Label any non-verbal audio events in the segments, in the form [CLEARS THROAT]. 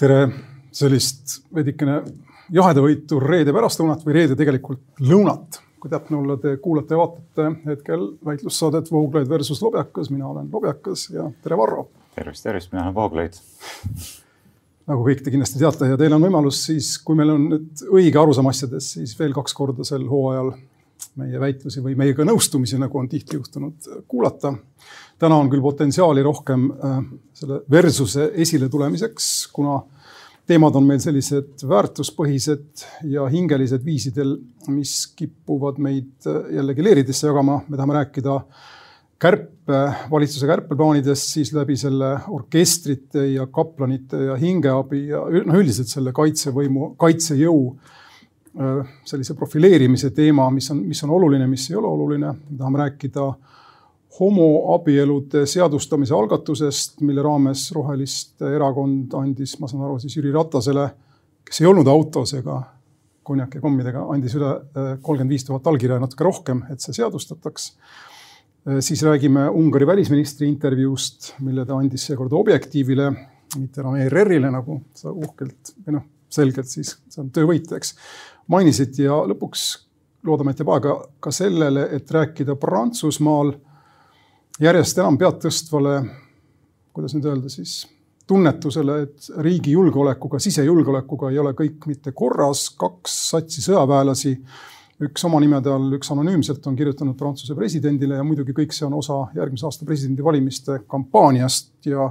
tere sellist veidikene jahedavõitu reede pärastlõunat või reede tegelikult lõunat. kui täpne olla, te kuulate ja vaatate hetkel väitlussaadet Vooglaid versus Lobjakas, mina olen Lobjakas ja tere, Varro. tervist, tervist, mina olen Vooglaid [LAUGHS] nagu kõik te kindlasti teate ja teil on võimalus siis, kui meil on nüüd õige arusaam asjadest, siis veel kaks korda sel hooajal meie väitlusi või meiega nõustumisi, nagu on tihti juhtunud, kuulata. täna on küll potentsiaali rohkem äh, selle versuse esiletulemiseks, kuna teemad on meil sellised väärtuspõhised ja hingelised viisidel, mis kipuvad meid äh, jällegi leeridesse jagama. me tahame rääkida kärpe, valitsuse kärpeplaanidest, siis läbi selle orkestrite ja kaplanite ja hingeabi ja noh, üldiselt selle kaitsevõimu, kaitsejõu Äh, sellise profileerimise teema, mis on, mis on oluline, mis ei ole oluline. tahame rääkida homoabielude seadustamise algatusest, mille raames Roheliste erakond andis, ma saan aru, siis Jüri Ratasele, kes ei olnud autos ega konjaki ja kommidega, andis üle äh, kolmkümmend viis tuhat allkirja ja natuke rohkem, et see seadustataks. Äh, siis räägime Ungari välisministri intervjuust, mille ta andis seekord Objektiivile, mitte enam ERR-ile, nagu sa uhkelt või noh, selgelt siis see on töövõit, eks mainisid ja lõpuks loodame, et jääb aega ka sellele, et rääkida Prantsusmaal järjest enam pead tõstvale, kuidas nüüd öelda siis, tunnetusele, et riigi julgeolekuga, sisejulgeolekuga ei ole kõik mitte korras, kaks satsi sõjaväelasi, üks oma nimede all, üks anonüümselt on kirjutanud Prantsuse presidendile ja muidugi kõik see on osa järgmise aasta presidendivalimiste kampaaniast ja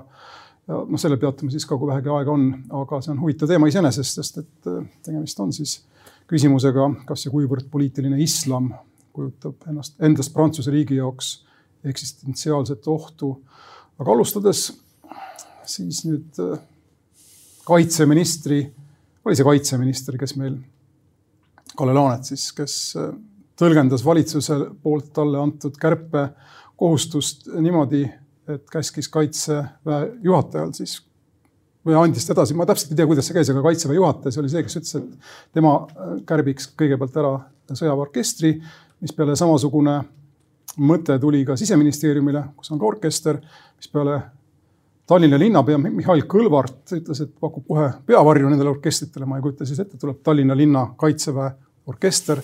ja noh, selle peatume siis ka, kui vähegi aega on, aga see on huvitav teema iseenesest, sest et tegemist on siis küsimusega, kas ja kuivõrd poliitiline islam kujutab ennast, endast Prantsuse riigi jaoks eksistentsiaalset ohtu. aga alustades siis nüüd äh, kaitseministri, oli see kaitseminister, kes meil, Kalle Laanet siis, kes äh, tõlgendas valitsuse poolt talle antud kärpekohustust niimoodi, et käskis kaitseväe juhatajal siis või andis ta edasi, ma täpselt ei tea, kuidas see käis, aga kaitseväe juhataja, see oli see, kes ütles, et tema äh, kärbiks kõigepealt ära sõjaväeorkestri, mispeale samasugune mõte tuli ka siseministeeriumile, kus on ka orkester, mispeale Tallinna linnapea Mihhail Kõlvart ütles, et pakub kohe peavarju nendele orkestritele, ma ei kujuta siis ette, tuleb Tallinna linna kaitseväe orkester.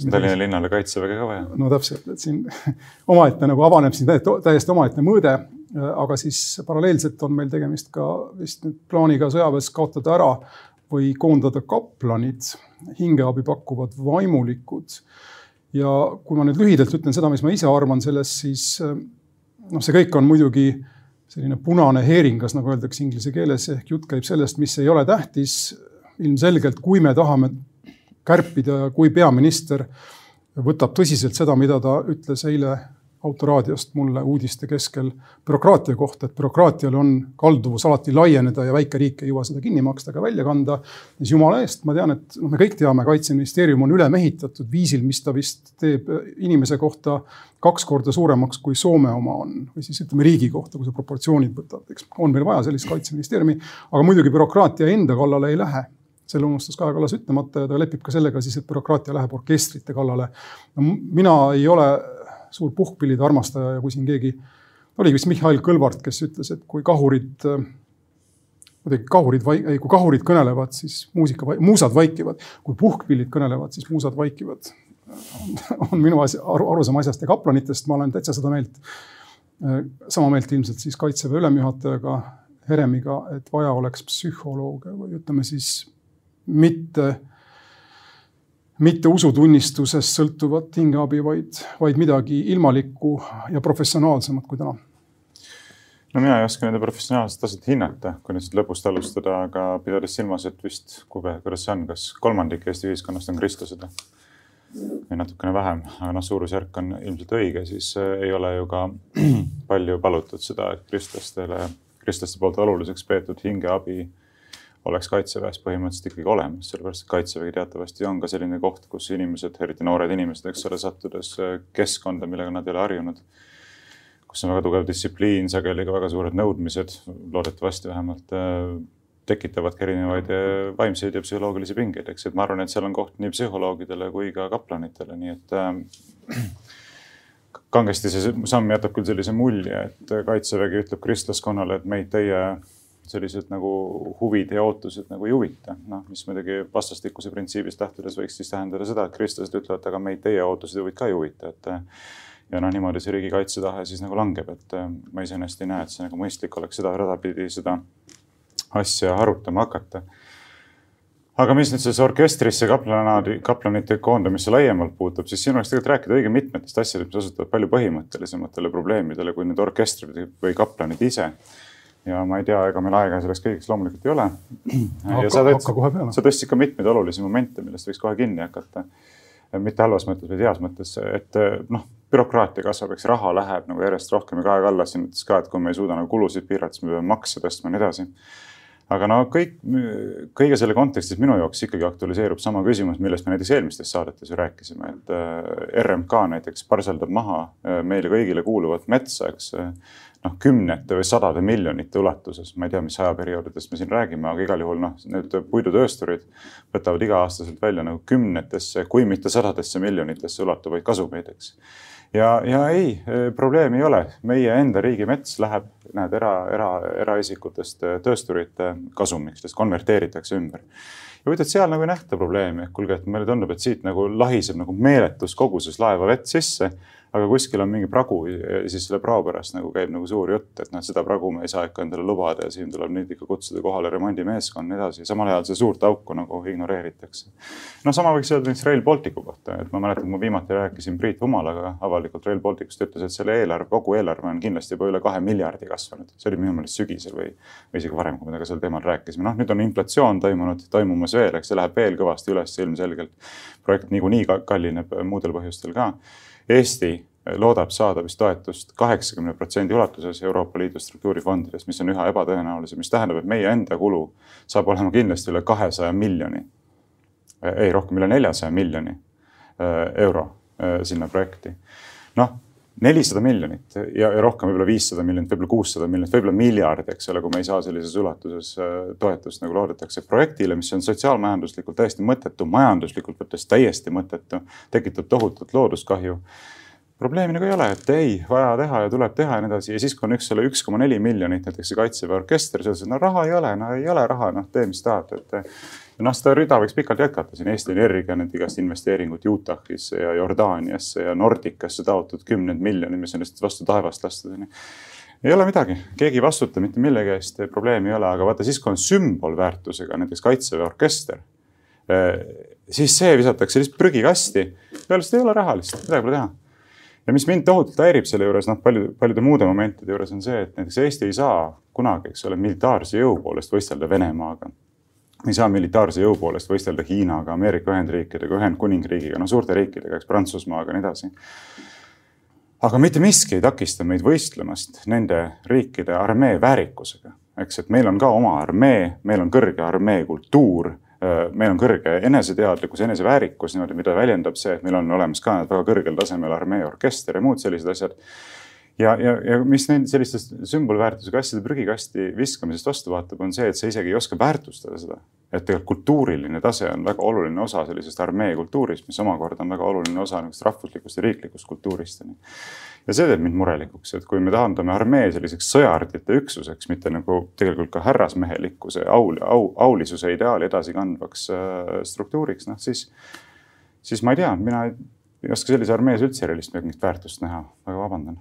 Tallinna linnale kaitseväge ka vaja. no täpselt, et siin [LAUGHS] omaette nagu avaneb siin täiesti omaette mõõde aga siis paralleelselt on meil tegemist ka vist nüüd plaaniga sõjaväes kaotada ära või koondada kaplanid, hingeabi pakkuvad vaimulikud. Ja kui ma nüüd lühidalt ütlen seda, mis ma ise arvan sellest, siis äh, noh, see kõik on muidugi selline punane heeringas, nagu öeldakse inglise keeles, ehk jutt käib sellest, mis ei ole tähtis. ilmselgelt, kui me tahame kärpida ja kui peaminister võtab tõsiselt seda, mida ta ütles eile autoraadiost mulle uudiste keskel bürokraatia kohta, et bürokraatial on kalduvus alati laieneda ja väike riik ei jõua seda kinni maksta ega välja kanda. siis jumala eest, ma tean, et noh, me kõik teame, kaitseministeerium on üle mehitatud viisil, mis ta vist teeb inimese kohta kaks korda suuremaks, kui Soome oma on. või siis ütleme riigi kohta, kui sa proportsioonid võtad, eks on meil vaja sellist kaitseministeeriumi. aga muidugi bürokraatia enda kallale ei lähe selle unustas Kaja Kallas ütlemata ja ta lepib ka sellega siis, et bürokraatia läheb orkestrite kallale no,. mina ei ole suur puhkpillide armastaja ja kui siin keegi, oligi vist Mihhail Kõlvart, kes ütles, et kui kahurid, muidugi kahurid, kui kahurid kõnelevad, siis muusika, muusad vaikivad. kui puhkpillid kõnelevad, siis muusad vaikivad. on minu asi, arusaam asjast ja kaplanitest, ma olen täitsa seda meelt. sama meelt ilmselt siis kaitseväe ülemjuhatajaga Heremiga, et vaja oleks psühholooge või ütleme siis mitte mitte usutunnistusest sõltuvat hingeabi, vaid, vaid midagi ilmalikku ja professionaalsemat kui täna. No mina ei oska nende professionaalset taset hinnata, kui nüüd lõpust alustada, aga pidades silmas, et vist, kuidas see on, kas kolmandik Eesti ühiskonnast on kristlased või natukene vähem, aga noh, suurusjärk on ilmselt õige, siis äh, ei ole ju ka [CLEARS THROAT] palju palutud seda, et kristlastele, kristlaste poolt oluliseks peetud hingeabi oleks kaitseväes põhimõtteliselt ikkagi olemas, sellepärast et kaitsevägi teatavasti on ka selline koht, kus inimesed, eriti noored inimesed, eks ole, sattudes äh, keskkonda, millega nad ei ole harjunud. kus on väga tugev distsipliin, sageli ka väga suured nõudmised, loodetavasti vähemalt äh, tekitavad ka erinevaid äh, vaimseid ja psühholoogilisi pingeid, eks, et ma arvan, et seal on koht nii psühholoogidele kui ka kaplanitele, nii et äh, [CLEARS THROAT] kangesti see samm jätab küll sellise mulje, et kaitsevägi ütleb kristlaskonnale, et meid teie sellised nagu huvid ja ootused nagu ei huvita. noh, mis muidugi vastastikuse printsiibist lähtudes võiks siis tähendada seda, et kristlased ütlevad, aga meid teie ootused ja huvid ka ei huvita, et. ja noh, niimoodi see riigikaitsetahe siis nagu langeb, et ma iseenesest ei näe, et see nagu mõistlik oleks seda rada pidi seda asja arutama hakata aga mis nüüd sellesse orkestrisse kaplanaadi, kaplanite koondamisse laiemalt puutub, siis siin oleks tegelikult rääkida õige mitmetest asjadest, mis osutuvad palju põhimõttelisematele probleemidele kui need orkestrid või kaplanid ise. Ja ma ei tea, ega meil aega selleks kõigeks loomulikult ei ole. hakka, hakka kohe peale. sa tõstsid ka mitmeid olulisi momente, millest võiks kohe kinni hakata. mitte halvas mõttes, vaid heas mõttes, et noh, bürokraatia kasvab, eks raha läheb nagu järjest rohkem ja Kaja Kallas siin ütles ka, et kui me ei suuda nagu kulusid piirata, siis me peame makse tõstma ja nii edasi aga no kõik, kõige selle kontekstis minu jaoks ikkagi aktualiseerub sama küsimus, millest me näiteks eelmistes saadetes ju rääkisime, et äh, RMK näiteks parseldab maha äh, meile kõigile kuuluvat metsa, eks. Äh, noh, kümnete või sadade miljonite ulatuses, ma ei tea, mis ajaperioodidest me siin räägime, aga igal juhul noh, need puidutöösturid võtavad iga-aastaselt välja nagu kümnetesse, kui mitte sadadesse miljonitesse ulatuvaid kasumeid, eks ja, ja ei, probleemi ei ole, meie enda riigimets läheb, näed, era, era, eraisikutest töösturite kasumiks, sest konverteeritakse ümber. ja et seal nagu ei nähta probleemi, et kuulge, et meile tundub, et siit nagu lahiseb nagu meeletus koguses laeva vett sisse aga kuskil on mingi pragu ja siis selle prao pärast nagu käib nagu suur jutt, et noh, seda pragu me ei saa ikka endale lubada ja siin tuleb nüüd ikka kutsuda kohale remondimeeskond ja nii edasi. samal ajal seda suurt auku nagu ignoreeritakse. no sama võiks öelda näiteks Rail Balticu kohta, et ma mäletan, ma viimati rääkisin Priit Humalaga avalikult Rail Balticust, ütles, et selle eelarve, kogu eelarve on kindlasti juba üle kahe miljardi kasvanud. see oli minu meelest sügisel või, või isegi varem, kui me temaga sel teemal rääkisime. noh, nüüd on inflatsioon toimunud, toimumas veel, eks see läheb veel kõvasti üles ilmselgelt. projekt niikuinii kallineb muudel põhjustel ka Eesti loodab saada vist toetust kaheksakümne protsendi ulatuses Euroopa Liidu struktuurifondidest, mis on üha ebatõenäolisem, mis tähendab, et meie enda kulu saab olema kindlasti üle kahesaja miljoni. ei, rohkem üle neljasaja miljoni äh, euro äh, sinna projekti. noh, nelisada miljonit ja, ja rohkem, võib-olla viissada miljonit, võib-olla kuussada miljonit, võib-olla miljard, eks ole, kui me ei saa sellises ulatuses äh, toetust nagu loodetakse projektile, mis on sotsiaalmajanduslikult täiesti mõttetu, majanduslikult võttes täiesti mõttetu, tekitab tohutut looduskahju probleemi nagu ei ole, et ei, vaja teha ja tuleb teha ja nii edasi ja siis, kui on üks selle üks koma neli miljonit näiteks see kaitseväe orkester, siis no raha ei ole, no ei ole raha, noh tee, mis tahad, et. Noh, seda rida võiks pikalt jätkata siin Eesti Energia need igast investeeringud Utah'isse ja Jordaaniasse ja Nordicasse taotud kümneid miljoneid, mis on lihtsalt vastu taevast lastud onju ei ole midagi, keegi ei vastuta mitte millegi eest, probleemi ei ole, aga vaata siis, kui on sümbolväärtusega näiteks kaitseväe orkester. Eh, siis see visatakse lihtsalt prügikasti, peale seda ei ole raha lihtsalt, midagi pole teha ja mis mind tohutult häirib selle juures, noh, paljude, paljude muude momentide juures on see, et näiteks Eesti ei saa kunagi, eks ole, militaarse jõu poolest võistelda Venemaaga. Ei saa militaarse jõu poolest võistelda Hiinaga, Ameerika Ühendriikidega, Ühendkuningriigiga, no suurte riikidega, eks Prantsusmaaga ja nii edasi. aga mitte miski ei takista meid võistlemast nende riikide armee väärikusega, eks, et meil on ka oma armee, meil on kõrge armee kultuur Äh, meil on kõrge eneseteadlikkus, eneseväärikus niimoodi, mida väljendab see, et meil on olemas ka väga kõrgel tasemel armee orkester ja muud sellised asjad. Ja, ja, ja mis neid sellistest sümbolväärtusega asjade prügikasti viskamisest vastu vaatab, on see, et sa isegi ei oska väärtustada seda. et tegelikult kultuuriline tase on väga oluline osa sellisest armee kultuurist, mis omakorda on väga oluline osa niisugust rahvuslikust ja riiklikust kultuurist ja see teeb mind murelikuks, et kui me tahandame armee selliseks sõjardite üksuseks, mitte nagu tegelikult ka härrasmehelikkuse, au, au, aulisuse ideaali edasikandvaks äh, struktuuriks, noh siis, siis ma ei tea, mina ei, ei oska sellises armees üldse erilist mingit väärtust näha, väga vabandan.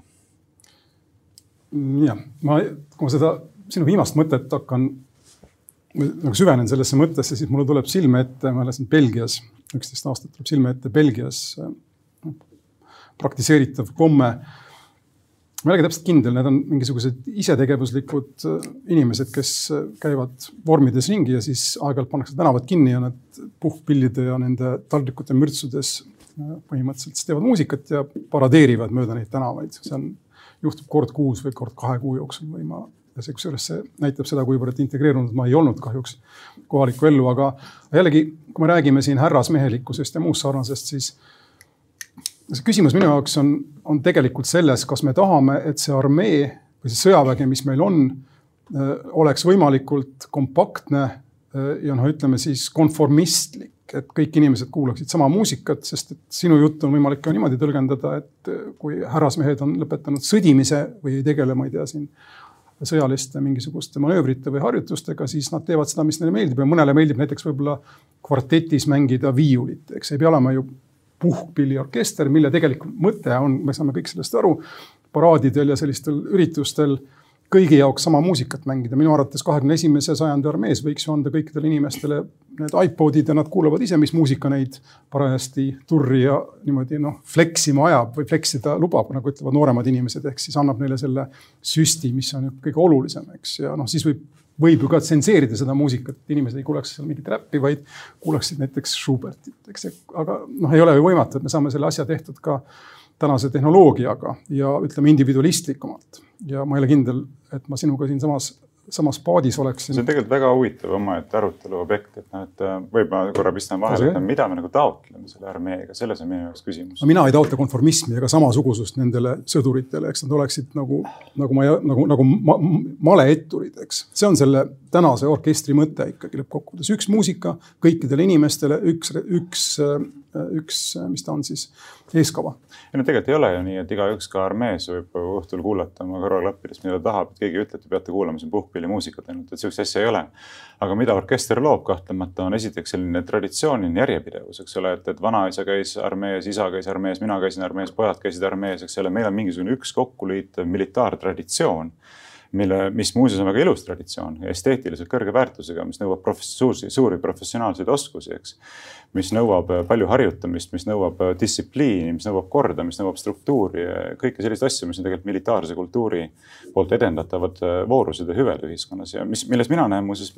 Jah, ma, kui ma seda sinu viimast mõtet hakkan nagu süvenen sellesse mõttesse, siis mulle tuleb silme ette, ma elasin Belgias, üksteist aastat tuleb silme ette Belgias praktiseeritav komme. ma ei olegi täpselt kindel, need on mingisugused isetegevuslikud äh, inimesed, kes äh, käivad vormides ringi ja siis aeg-ajalt pannakse tänavad kinni ja nad puhkpillide ja nende taldrikute mürtsudes äh, põhimõtteliselt siis teevad muusikat ja paradeerivad mööda neid tänavaid. see on, juhtub kord kuus või kord kahe kuu jooksul või ma ja kusjuures see näitab seda, kuivõrd integreerunud ma ei olnud kahjuks kohalikku ellu, aga jällegi, kui me räägime siin härrasmehelikkusest ja muust sarnasest, siis see küsimus minu jaoks on, on tegelikult selles, kas me tahame, et see armee või see sõjavägi, mis meil on, äh, oleks võimalikult kompaktne äh, ja noh, ütleme siis konformistlik, et kõik inimesed kuulaksid sama muusikat, sest et sinu juttu on võimalik ka niimoodi tõlgendada, et äh, kui härrasmehed on lõpetanud sõdimise või ei tegele, ma ei tea, siin sõjaliste mingisuguste manöövrite või harjutustega, siis nad teevad seda, mis neile meeldib ja mõnele meeldib näiteks võib-olla kvartetis mängida viiulit, eks ei pea olema ju puhkpilliorkester, mille tegelik mõte on, me saame kõik sellest aru, paraadidel ja sellistel üritustel kõigi jaoks sama muusikat mängida. minu arvates kahekümne esimese sajandi armees võiks ju anda kõikidele inimestele need iPodid ja nad kuulavad ise, mis muusika neid parajasti turri ja niimoodi noh, fleksima ajab või fleksida lubab, nagu ütlevad nooremad inimesed, ehk siis annab neile selle süsti, mis on kõige olulisem, eks, ja noh, siis võib võib ju ka tsenseerida seda muusikat, inimesed ei kuuleks seal mingit räppi, vaid kuulaksid näiteks Schubertit, eks, aga noh, ei ole ju võimatu, et me saame selle asja tehtud ka tänase tehnoloogiaga ja ütleme individualistlikumalt. ja ma ei ole kindel, et ma sinuga siinsamas samas paadis oleksin. see on tegelikult väga huvitav omaette arutelu objekt, et noh, et äh, võib ma korra pistan vahele, et mida me nagu taotleme selle armeega, selles on minu jaoks küsimus. no mina ei taotle konformismi ega samasugusust nendele sõduritele, eks nad oleksid nagu, nagu ma, nagu, nagu ma, maleetturid, eks. see on selle tänase orkestri mõte ikkagi lõppkokkuvõttes, üks muusika kõikidele inimestele, üks, üks, üks, mis ta on siis, eeskava ei no tegelikult ei ole ju nii, et igaüks ka armees võib õhtul kuulata oma kõrvaklappidest, mida tahab, et keegi ei ütle, et te peate kuulama siin puhkpillimuusikat ainult, et sihukest asja ei ole. aga mida orkester loob kahtlemata on esiteks selline traditsiooniline järjepidevus, eks ole, et, et vanaisa käis armees, isa käis armees, mina käisin armees, pojad käisid armees, eks ole, meil on mingisugune üks kokkuliitev militaartraditsioon mille, mis muuseas on väga ilus traditsioon, esteetiliselt kõrge väärtusega, mis nõuab suuri, suuri professionaalseid oskusi, eks. mis nõuab äh, palju harjutamist, mis nõuab äh, distsipliini, mis nõuab korda, mis nõuab struktuuri, kõiki selliseid asju, mis on tegelikult militaarse kultuuri poolt edendatavad äh, voorused ja hüved ühiskonnas ja mis, milles mina näen muuseas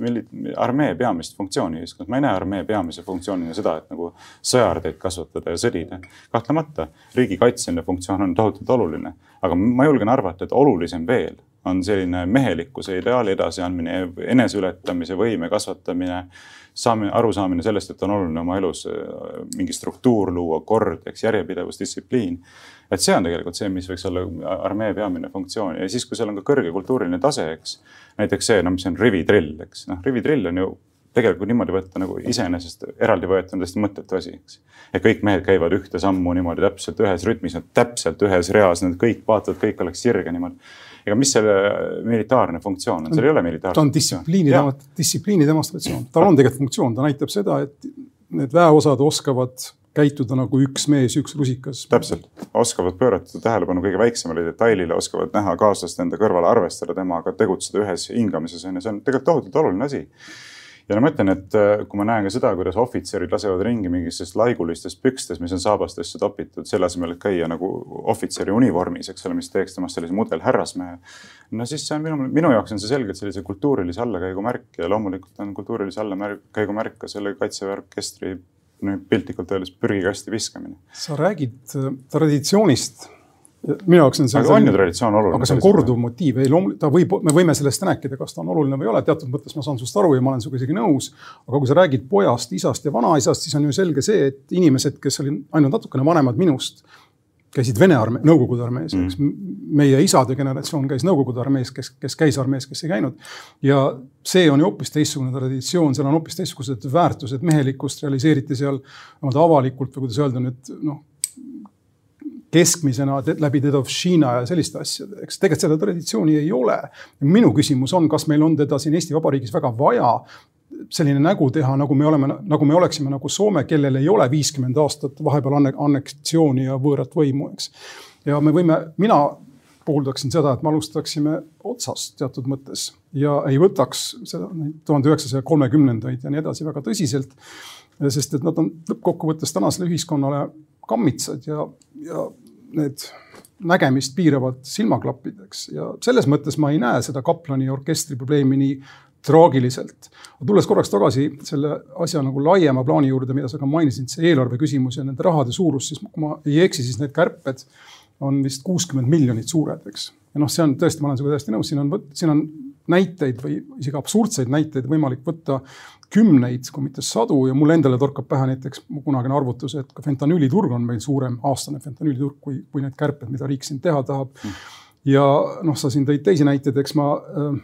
armee peamist funktsiooni ühiskonnas. ma ei näe armee peamise funktsioonina seda, et nagu sõjaardeid kasvatada ja sõdida. kahtlemata riigi kaitseline funktsioon on tohutult oluline, aga ma julgen arvata, et olulisem veel on selline mehelikkuse ideaali edasiandmine, eneseületamise võime kasvatamine, saamine, arusaamine sellest, et on oluline oma elus äh, mingi struktuur luua, kord, eks järjepidevus, distsipliin. et see on tegelikult see, mis võiks olla armee peamine funktsioon ja siis, kui seal on ka kõrge kultuuriline tase, eks. näiteks see, no mis on rivitrill, eks noh, rivitrill on ju tegelikult niimoodi võtta nagu iseenesest eraldi võetuna täiesti mõttetu asi, eks. ja kõik mehed käivad ühte sammu niimoodi täpselt ühes rütmis, nad täpselt ühes reas, nad kõik vaatavad, kõik oleks sirge niimoodi ega mis selle militaarne funktsioon on, seal ei ole militaarne. ta on distsipliini, distsipliini demonstratsioon, tal on tegelikult funktsioon, ta näitab seda, et need väeosad oskavad käituda nagu üks mees, üks rusikas. täpselt, oskavad pöörata tähelepanu kõige väiksemale detailile, oskavad näha kaaslast enda kõrval, arvestada temaga, tegutseda ühes hingamises on ju, see on tegelikult tohutult oluline asi ja no ma ütlen, et äh, kui ma näen ka seda, kuidas ohvitserid lasevad ringi mingisugustes laigulistes pükstes, mis on saabastesse topitud, selle asemel, et käia nagu ohvitseri univormis, eks ole, mis teeks temast sellise mudelhärrasmehe. no siis see on minu, minu jaoks on see selgelt sellise kultuurilise allakäigu märk ja loomulikult on kultuurilise allakäigu märk ka selle kaitseväe orkestri piltlikult öeldes prügikasti viskamine. sa räägid äh, traditsioonist minu jaoks on see. aga on ju traditsioon oluline. aga see on korduv motiiv, ei loomulikult, ta võib, me võime sellest rääkida, kas ta on oluline või ei ole, teatud mõttes ma saan sinust aru ja ma olen sinuga isegi nõus. aga kui sa räägid pojast, isast ja vanaisast, siis on ju selge see, et inimesed, kes olid ainult natukene vanemad minust, käisid Vene armee, Nõukogude armees mm., eks meie isade generatsioon käis Nõukogude armees, kes, kes käis armees, kes ei käinud. ja see on ju hoopis teistsugune traditsioon, seal on hoopis teistsugused väärtused, mehelikkust realiseeriti seal avalikult või kuidas öelda nüüd noh keskmisena läbi dedovšina ja selliste asjade, eks tegelikult seda traditsiooni ei ole. minu küsimus on, kas meil on teda siin Eesti Vabariigis väga vaja selline nägu teha, nagu me oleme, nagu me oleksime nagu Soome, kellel ei ole viiskümmend aastat vahepeal anneksiooni ja võõrat võimu, eks. ja me võime, mina pooldaksin seda, et me alustaksime otsast teatud mõttes ja ei võtaks seda tuhande üheksasaja kolmekümnendaid ja nii edasi väga tõsiselt. sest et nad on lõppkokkuvõttes tänasele ühiskonnale kammitsad ja, ja need nägemist piiravad silmaklapid, eks. ja selles mõttes ma ei näe seda Kaplani orkestri probleemi nii traagiliselt. tulles korraks tagasi selle asja nagu laiema plaani juurde, mida sa ka mainisid, see eelarve küsimus ja nende rahade suurus, siis kui ma ei eksi, siis need kärped on vist kuuskümmend miljonit suured, eks. ja noh, see on tõesti, ma olen sinuga täiesti nõus, siin on, siin on näiteid või isegi absurdseid näiteid võimalik võtta kümneid, kui mitte sadu ja mulle endale torkab pähe näiteks kunagine arvutus, et ka fentanüüliturg on meil suurem, aastane fentanüüliturg, kui, kui need kärped, mida riik siin teha tahab. Mm.. ja noh, sa siin tõid teisi näiteid, eks ma äh,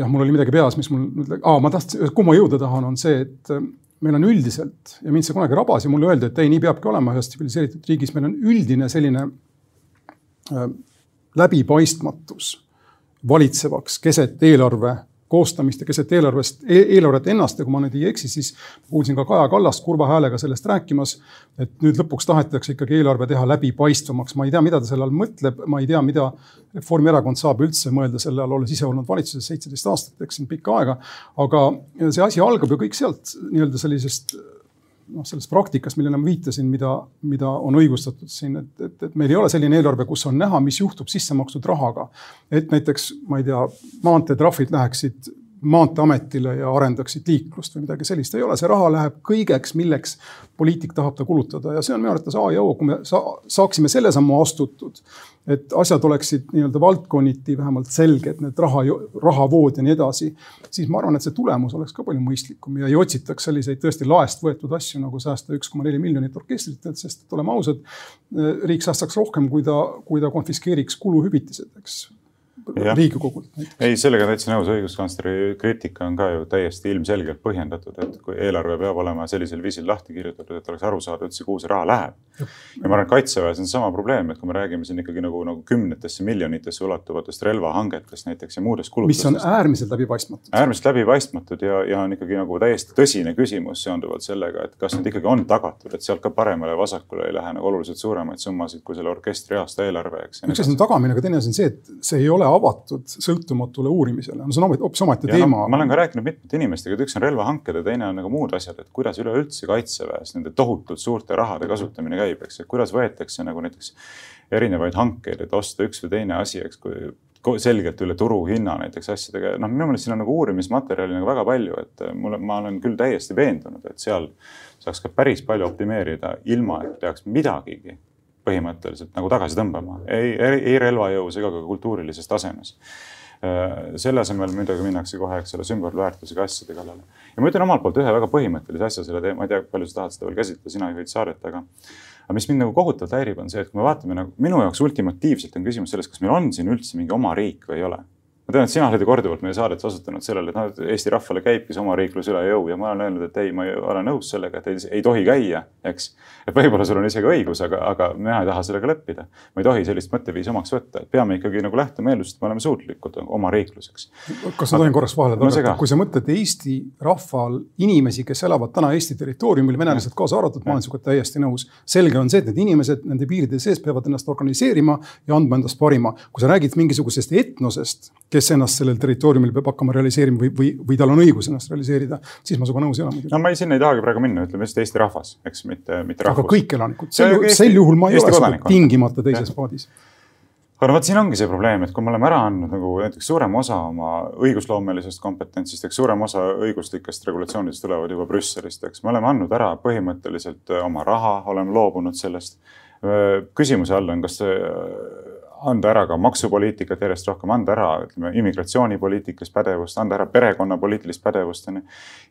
jah, mul oli midagi peas, mis mul nüüd, ma tahtsin, kuhu ma jõuda tahan, on see, et äh, meil on üldiselt ja mind see kunagi rabas ja mulle öeldi, et ei, nii peabki olema ühes tsiviliseeritud riigis, meil on üldine selline äh, läbipaistmatus valitsevaks keset eelarve koostamist ja keset eelarvest e, eelarvet ennast ja kui ma nüüd ei eksi, siis kuulsin ka Kaja Kallast kurva häälega sellest rääkimas. et nüüd lõpuks tahetakse ikkagi eelarve teha läbipaistvamaks, ma ei tea, mida ta selle all mõtleb, ma ei tea, mida Reformierakond saab üldse mõelda selle all, olles ise olnud valitsuses seitseteist aastat, eks siin pikka aega. aga see asi algab ju kõik sealt nii-öelda sellisest noh, sellest praktikast, millele ma viitasin, mida, mida on õigustatud siin, et, et, et meil ei ole selline eelarve, kus on näha, mis juhtub sisse makstud rahaga. et näiteks, ma ei tea, maanteetrahvid läheksid maanteeametile ja arendaksid liiklust või midagi sellist, ei ole, see raha läheb kõigeks, milleks poliitik tahab ta kulutada ja see on minu arvates A ja O, kui me sa saaksime selle sammu astutud et asjad oleksid nii-öelda valdkonniti vähemalt selged, need raha, rahavood ja nii edasi, siis ma arvan, et see tulemus oleks ka palju mõistlikum ja ei otsitaks selliseid tõesti laest võetud asju nagu säästa üks koma neli miljonit orkestritelt, sest oleme ausad, riik säästaks rohkem, kui ta, kui ta konfiskeeriks kuluhüvitised, eks Riigikogult. ei, sellega täitsa nõus, õiguskantsleri kriitika on ka ju täiesti ilmselgelt põhjendatud, et kui eelarve peab olema sellisel viisil lahti kirjutatud, et oleks aru saada üldse, kuhu see raha läheb. ja ma arvan, et kaitseväes on sama probleem, et kui me räägime siin ikkagi nagu, nagu kümnetesse miljonitesse ulatuvatest relvahangetest näiteks ja muudest kulutustest. mis on äärmiselt läbipaistmatud. äärmiselt läbipaistmatud ja, ja on ikkagi nagu täiesti tõsine küsimus seonduvalt sellega, et kas nüüd ikkagi on tagatud, et sealt ka paremale vasakule ei lähe nagu oluliselt suuremaid summasid kui selle orkestri aasta eelarve, eks. üks asi on tagamine, aga teine asi on see, et see ei ole avatud sõltumatule uurimisele, no see on hoopis omaette teema no,. ma olen ka rääkinud mitmete inimestega, et üks on relvahanked ja teine on nagu muud asjad, et kuidas üleüldse kaitseväes nende tohutult suurte rahade kasutamine käib, eks, et kuidas võetakse nagu näiteks erinevaid hankeid, et osta üks või teine asi, eks, kui selgelt üle turuhinna näiteks asjadega, noh, minu meelest siin on nagu uurimismaterjali nagu väga palju, et mulle, ma olen küll täiesti veendunud, et seal saaks ka päris palju optimeerida, ilma et peaks midagigi põhimõtteliselt nagu tagasi tõmbama, ei, ei relvajõus ega ka kultuurilises tasemes äh, selle asemel muidugi minnakse kohe, eks ole, sümbolväärtusega asjade kallale. ja ma ütlen omalt poolt ühe väga põhimõttelise asja selle teema, ma ei tea, palju sa tahad seda veel käsitleda, sina juhid saadet, aga. aga mis mind nagu kohutavalt häirib, on see, et kui me vaatame nagu minu jaoks ultimatiivselt on küsimus selles, kas meil on siin üldse mingi oma riik või ei ole ma tean, et sina oled ju korduvalt meie saadet osutanud sellele, et noh, Eesti rahvale käibki see omariiklus üle jõu ja ma olen öelnud, et ei, ma ei ole nõus sellega, et ei, ei tohi käia, eks. et võib-olla sul on isegi õigus, aga, aga mina ei taha sellega leppida. ma ei tohi sellist mõtteviisi omaks võtta, et peame ikkagi nagu lähtuma eeldusest, et me oleme suutlikud omariikluseks. kas ma tohin korraks vahele tagada kui sa mõtled Eesti rahval inimesi, kes elavad täna Eesti territooriumil, venelased kaasa arvatud, ma olen sinuga täiesti nõus. selge on see, et need inimesed nende piiride sees peavad ennast organiseerima ja andma endast parima. kui sa räägid mingisugusest etnosest, kes ennast sellel territooriumil peab hakkama realiseerima või, või, või tal on õigus ennast realiseerida, siis ma sinuga nõus ei ole muidugi. no ma ei, sinna ei tahagi praegu minna, ütleme lihtsalt Eesti rahvas, eks, mitte, mitte rahvus. aga kõik elanikud, sel, Eesti, sel juhul ma ei oleks tingimata teises paadis aga vot, siin ongi see probleem, et kui me oleme ära andnud nagu näiteks suurema osa oma õigusloomelisest kompetentsist, eks suurem osa õiguslikest regulatsioonidest tulevad juba Brüsselist, eks me oleme andnud ära põhimõtteliselt oma raha, oleme loobunud sellest. küsimuse all on, kas anda ära ka maksupoliitikat järjest rohkem, anda ära, ütleme, immigratsioonipoliitikas pädevust, anda ära perekonnapoliitilist pädevust, onju.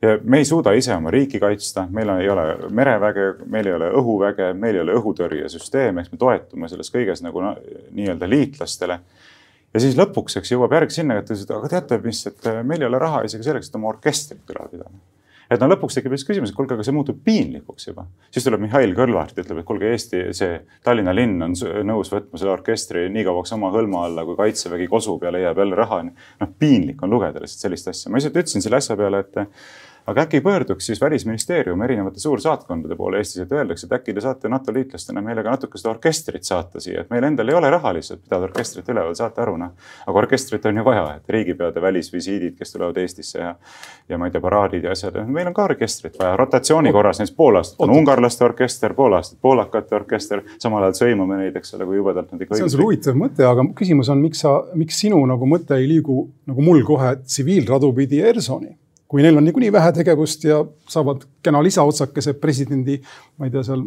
ja me ei suuda ise oma riiki kaitsta, meil ei ole mereväge, meil ei ole õhuväge, meil ei ole õhutõrjesüsteem, ehk me toetume selles kõiges nagu no, nii-öelda liitlastele ja siis lõpuks, eks jõuab järg sinna, et ütlesid, aga teate, mis, et meil ei ole raha isegi selleks, et oma orkestrit üleval pidada et no lõpuks tekib just küsimus, et kuulge, aga see muutub piinlikuks juba. siis tuleb Mihhail Kõlvart ütleb, et kuulge, Eesti, see Tallinna linn on nõus võtma selle orkestri nii kauaks oma hõlma alla, kui kaitsevägi kosub ja leiab jälle raha. noh, piinlik on lugeda lihtsalt sellist asja. ma lihtsalt ütlesin selle asja peale, et aga äkki pöörduks siis välisministeerium erinevate suursaatkondade poole Eestis, et öeldakse, et äkki te saate NATO liitlastena meile ka natuke seda orkestrit saata siia, et meil endal ei ole raha lihtsalt pidada orkestrit üleval, saate aru, noh. aga orkestrit on ju vaja, et riigipeade välisvisiidid, kes tulevad Eestisse ja, ja ma ei tea, paraadid ja asjad, meil on ka orkestrit vaja rotatsiooni korras, näiteks pool aastat on ungarlaste orkester, pool aastat poolakate orkester, samal ajal sõimame neid, eks ole, kui jubedalt nad ikka. see on sul huvitav mõte, aga küsimus on, miks sa, miks sinu nagu mõte ei liigu nagu mul kohe tsiviilradu pidi Ersoni kui neil on niikuinii vähe tegevust ja saavad kena lisaotsakese presidendi, ma ei tea, seal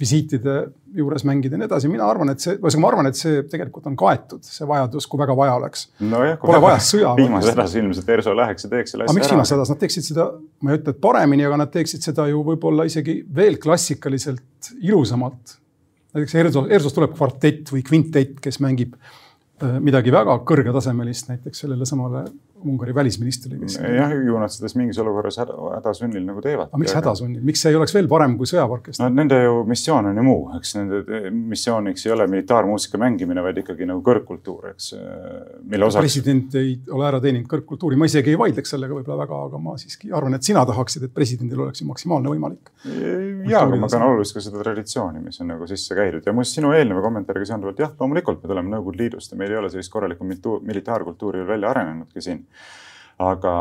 visiitide juures mängida ja nii edasi, mina arvan, et see, ühesõnaga ma arvan, et see tegelikult on kaetud, see vajadus, kui väga vaja oleks no. Pole vaja sõja. viimases hädas ilmselt ERSO läheks ja teeks selle asja ära. miks viimases hädas, nad teeksid seda, ma ei ütle, et paremini, aga nad teeksid seda ju võib-olla isegi veel klassikaliselt ilusamalt. näiteks ERSO, ERSO-st tuleb kvartett või kvintett, kes mängib äh, midagi väga kõrgetasemelist näiteks sellele samale Ungari välisministrile, kes. jah, ju nad seda mingis olukorras häda, hädasunnil nagu teevad. aga miks hädasunnil, miks see ei oleks veel parem kui sõjaorkester? no nende ju missioon on ju muu, eks nende missiooniks ei ole militaarmuusika mängimine, vaid ikkagi nagu kõrgkultuur, eks. mille osaks. president ei ole ära teeninud kõrgkultuuri, ma isegi ei vaidleks sellega võib-olla väga, aga ma siiski arvan, et sina tahaksid, et presidendil oleks ju maksimaalne võimalik. ja, aga ma pean oluliseks ka seda traditsiooni, mis on nagu sisse käidud ja muuseas sinu eelneva kommentaariga seonduvalt jah, loomulikult me tuleme Nõukogude Liidust ja meil ei ole sellist korralikku militaarkultuuri veel välja arenenudki siin. Aga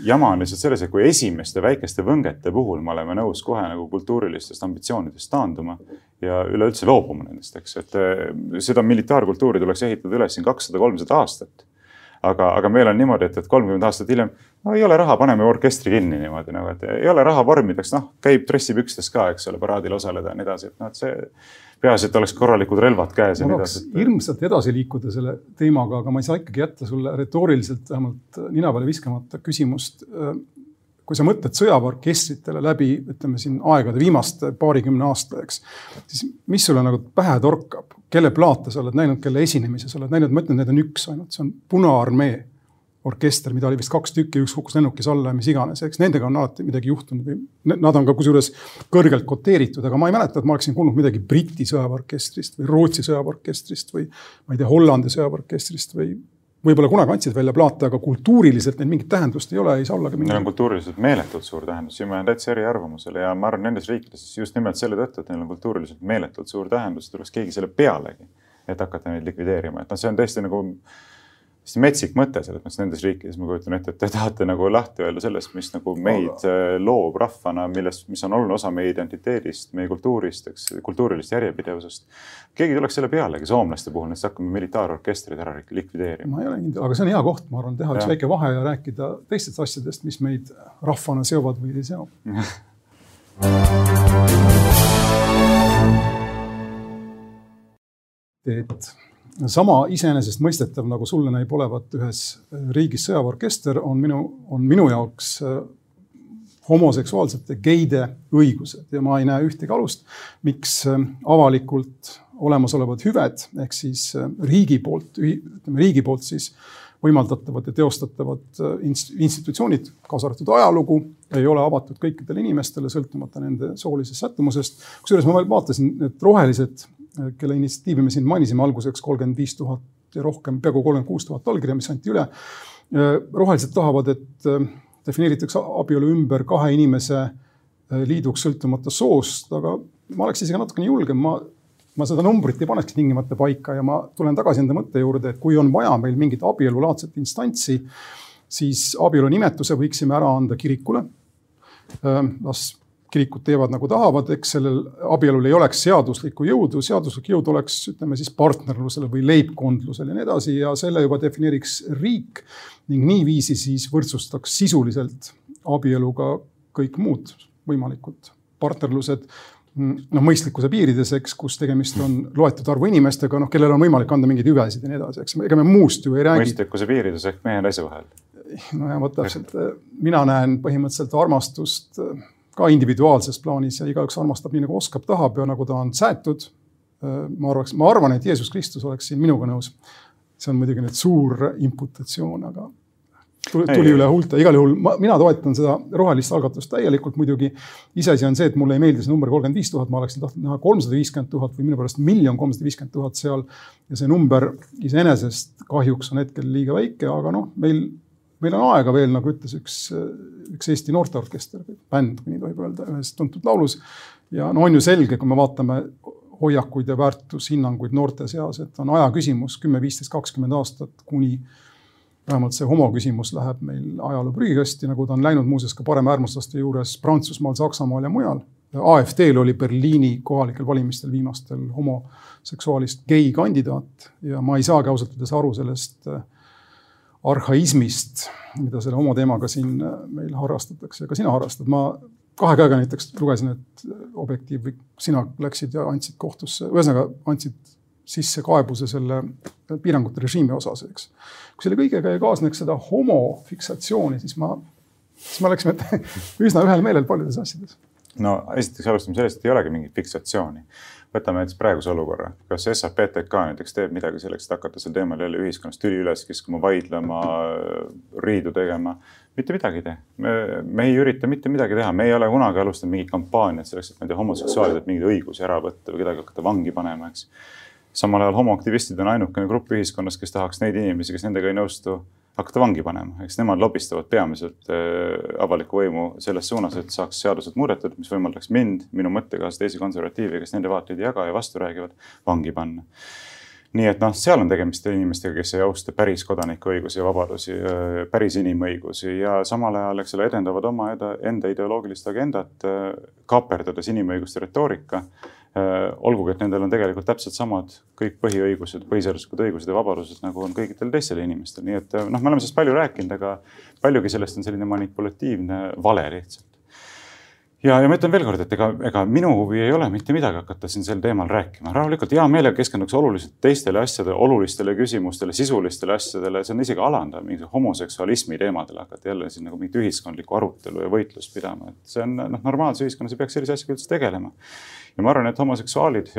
jama on lihtsalt selles, et kui esimeste väikeste võngete puhul me oleme nõus kohe nagu kultuurilistest ambitsioonidest taanduma ja üleüldse loobuma nendest, eks, et eh, seda militaarkultuuri tuleks ehitada üles siin kakssada, kolmsada aastat. Aga, aga meil on niimoodi, et, et kolmkümmend aastat hiljem, no ei ole raha, paneme orkestri kinni niimoodi nagu, et ei ole raha vormideks, noh, käib dressipükstes ka, eks ole, paraadil osaleda ja nii edasi, et noh, et see peaasi, et oleks korralikud relvad käes nii edasi. hirmsalt edasi liikuda selle teemaga, aga ma ei saa ikkagi jätta sulle retooriliselt vähemalt nina peale viskamata küsimust. kui sa mõtled sõjaväeorkestritele läbi, ütleme siin aegade viimaste paarikümne aasta, eks, siis mis sulle nagu pähe torkab, kelle plaate sa oled näinud, kelle esinemisi sa oled näinud, ma ütlen, need on üks ainult, see on Punaarmee orkester, mida oli vist kaks tükki, üks kukkus lennukis alla ja mis iganes, eks nendega on alati midagi juhtunud või nad on ka kusjuures kõrgelt koteeritud, aga ma ei mäleta, et ma oleksin kuulnud midagi Briti sõjaväeorkestrist või Rootsi sõjaväeorkestrist või ma ei tea, Hollandi sõjaväeorkestrist või võib-olla kunagi andsid välja plaate, aga kultuuriliselt neil mingit tähendust ei ole, ei saa olla ka mingit. Neil on kultuuriliselt meeletult suur tähendus, siin ma jään täitsa eriarvamusele ja ma arvan, nendes riikides just nimelt selle tõttu, et neil on kultuuriliselt meeletult suur tähendus, tuleks keegi selle pealegi, et hakata neid likvideerima, et noh, see on tõesti nagu hästi metsik mõte selles mõttes nendes riikides, ma kujutan ette, et te tahate nagu lahti öelda sellest, mis nagu meid äh, loob rahvana, millest, mis on oluline osa meie identiteedist, meie kultuurist, eks, kultuurilist järjepidevusest. keegi tuleks selle pealegi soomlaste puhul, näiteks hakkame militaarorkestrid ära likvideerima. ma ei ole kindel, aga see on hea koht, ma arvan, teha üks väike vahe ja rääkida teistest asjadest, mis meid rahvana seovad või ei seo [LAUGHS] et sama iseenesestmõistetav, nagu sulle näib olevat ühes riigis sõjaväeorkester, on minu, on minu jaoks äh, homoseksuaalsete geide õigused ja ma ei näe ühtegi alust, miks äh, avalikult olemasolevad hüved ehk siis äh, riigi poolt, ütleme riigi poolt siis võimaldatavad ja teostatavad institutsioonid, kaasa arvatud ajalugu, ei ole avatud kõikidele inimestele, sõltumata nende soolisest sättumusest. kusjuures ma veel vaatasin, et rohelised kelle initsiatiivi me siin mainisime alguseks, kolmkümmend viis tuhat ja rohkem, peaaegu kolmkümmend kuus tuhat allkirja, mis anti üle. rohelised tahavad, et äh, defineeritakse abielu ümber kahe inimese äh, liiduks sõltumata soost, aga ma oleks isegi natukene julgem, ma, ma seda numbrit ei panekski tingimata paika ja ma tulen tagasi enda mõtte juurde, et kui on vaja meil mingit abielulaadset instantsi, siis abielu nimetuse võiksime ära anda kirikule. Äh, las kirikud teevad nagu tahavad, eks sellel abielul ei oleks seaduslikku jõudu, seaduslik jõud oleks, ütleme siis partnerlusele või leibkondlusele ja nii edasi ja selle juba defineeriks riik ning niiviisi siis võrdsustaks sisuliselt abieluga kõik muud võimalikud partnerlused noh, mõistlikkuse piirides, eks, kus tegemist on loetud arvu inimestega, noh, kellel on võimalik anda mingeid hüvesid ja nii edasi, eks, ega me muust ju ei räägi. mõistlikkuse piirides ehk mehe ja naise vahel. nojah, vot täpselt, mina näen põhimõtteliselt armastust ka individuaalses plaanis ja igaüks armastab nii nagu oskab, tahab ja nagu ta on säetud. ma arvaks, ma arvan, et Jeesus Kristus oleks siin minuga nõus. see on muidugi nüüd suur imputatsioon, aga tuli, tuli üle huulte, igal juhul ma, mina toetan seda rohelist algatust täielikult muidugi. iseasi on see, et mulle ei meeldi see number kolmkümmend viis tuhat, ma oleksin tahtnud näha kolmsada viiskümmend tuhat või minu pärast miljon kolmsada viiskümmend tuhat seal. ja see number iseenesest kahjuks on hetkel liiga väike, aga noh, meil meil on aega veel, nagu ütles üks, üks Eesti noorteorkester, bänd, kui nii tohib öelda, ühes tuntud laulus. ja no on ju selge, kui me vaatame hoiakuid ja väärtushinnanguid noorte seas, et on aja küsimus kümme, viisteist, kakskümmend aastat, kuni vähemalt see homo küsimus läheb meil ajaloo prügikasti, nagu ta on läinud muuseas ka paremäärmuslaste juures Prantsusmaal, Saksamaal ja mujal. AfD-l oli Berliini kohalikel valimistel viimastel homoseksuaalist gei kandidaat ja ma ei saagi ausalt öeldes aru sellest äh, arhaismist, mida selle homo teemaga siin äh, meil harrastatakse, ka sina harrastad, ma kahe käega näiteks lugesin, et Objektiiv või sina läksid ja andsid kohtusse, ühesõnaga andsid sisse kaebuse selle piirangute režiimi osas, eks. kui selle kõigega ei kaasneks seda homofiksatsiooni, siis ma, siis me oleksime [LAUGHS] üsna ühel meelel paljudes asjades no esiteks alustame sellest, et ei olegi mingit fiksatsiooni. Võtame näiteks praeguse olukorra, kas SAPTK näiteks teeb midagi selleks, et hakata sel teemal jälle ühiskonnas tüli üles kiskuma, vaidlema, riidu tegema mitte midagi ei tee. me, me ei ürita mitte midagi teha, me ei ole kunagi alustanud mingit kampaaniat selleks, et ma ei tea, homoseksuaalidelt mingeid õigusi ära võtta või kedagi hakata vangi panema, eks. samal ajal homoaktivistid on ainukene grupp ühiskonnas, kes tahaks neid inimesi, kes nendega ei nõustu, hakata vangi panema, eks nemad lobistavad peamiselt äh, avalikku võimu selles suunas, et saaks seadused muudetud, mis võimaldaks mind, minu mõttekaaslasi, teisi konservatiive, kes nende vaateid ei jaga ja vastu räägivad, vangi panna. nii et noh, seal on tegemist inimestega, kes ei austa päris kodanikuõigusi ja vabadusi, äh, päris inimõigusi ja samal ajal, eks ole, edendavad oma enda ideoloogilist agendat, äh, kaaperdades inimõiguste retoorika olgugi, et nendel on tegelikult täpselt samad kõik põhiõigused, põhiseaduslikud õigused ja vabadused, nagu on kõikidel teistel inimestel, nii et äh, noh, me oleme sellest palju rääkinud, aga paljugi sellest on selline manipulatiivne vale lihtsalt. ja, ja ma ütlen veelkord, et ega, ega minu huvi ei ole mitte midagi hakata siin sel teemal rääkima, rahulikult hea meelega keskenduks oluliselt teistele asjadele, olulistele küsimustele, sisulistele asjadele, see on isegi alandav, mingi homoseksualismi teemadele hakata jälle siin nagu mingit ühiskondlikku arutelu ja võitlust pidama, et see on noh, normaalses ühiskonnas ei peaks sellise asjaga üldse tegelema ja ma arvan, et homoseksuaalid,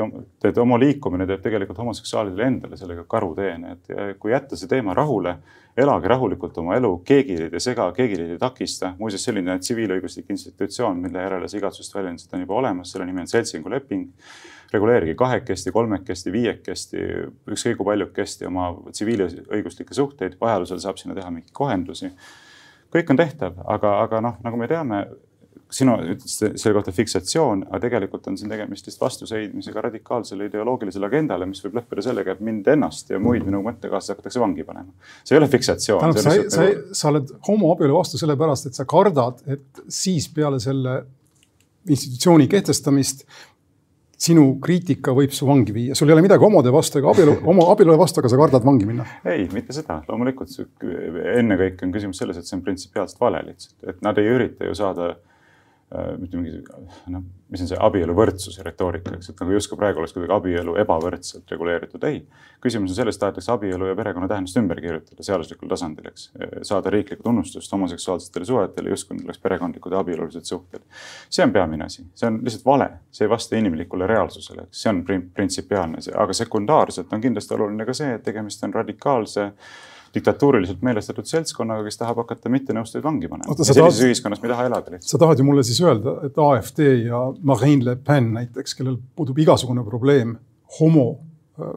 et homo liikumine teeb tegelikult homoseksuaalidele endale sellega karuteene, et kui jätta see teema rahule, elage rahulikult oma elu, keegi teid ei sega, keegi teid ei takista. muuseas, selline tsiviilõiguslik institutsioon, mille järele see igatsust väljendused on juba olemas, selle nimi on seltsinguleping reguleerige kahekesti, kolmekesti, viiekesti, ükskõik kui paljukesti oma tsiviilõiguslikke suhteid, vajadusel saab sinna teha mingeid kohendusi. kõik on tehtav, aga, aga noh, nagu me teame, sina ütlesid selle kohta fiksatsioon, aga tegelikult on siin tegemist vist vastuseidmisega radikaalsele ideoloogilisele agendale, mis võib lõppeda sellega, et mind ennast ja muid minu mõttekaaslasi hakatakse vangi panema. see ei ole fiksatsioon. tähendab, sa, sa, nagu... sa oled homoabielu vastu sellepärast, et sa kardad, et siis peale selle institutsiooni kehtestamist sinu kriitika võib su vangi viia, sul ei ole midagi homode vastu ega abielu, homo abielule vastu, aga sa kardad vangi minna. ei, mitte seda, loomulikult ennekõike on küsimus selles, et see on printsipiaalselt vale lihtsalt, et nad ei ürita ju saada mitte mingi noh, mis on see abieluvõrdsuse retoorika, eks, et nagu justkui praegu oleks kuidagi abielu ebavõrdselt reguleeritud. ei, küsimus on selles, tahetakse abielu ja perekonna tähendust ümber kirjutada seaduslikul tasandil, eks. saada riiklikku tunnustust homoseksuaalsetele suhetele, justkui need oleks perekondlikud ja abielulised suhted. see on peamine asi, see on lihtsalt vale, see ei vasta inimlikule reaalsusele, eks see on printsipiaalne, aga sekundaarselt on kindlasti oluline ka see, et tegemist on radikaalse diktatuuriliselt meelestatud seltskonnaga, kes tahab hakata mittenõustujaid vangi panema. sellises tahad, ühiskonnas me ei taha elada lihtsalt. sa tahad ju mulle siis öelda, et AfD ja Marine Le Pen näiteks, kellel puudub igasugune probleem homo äh,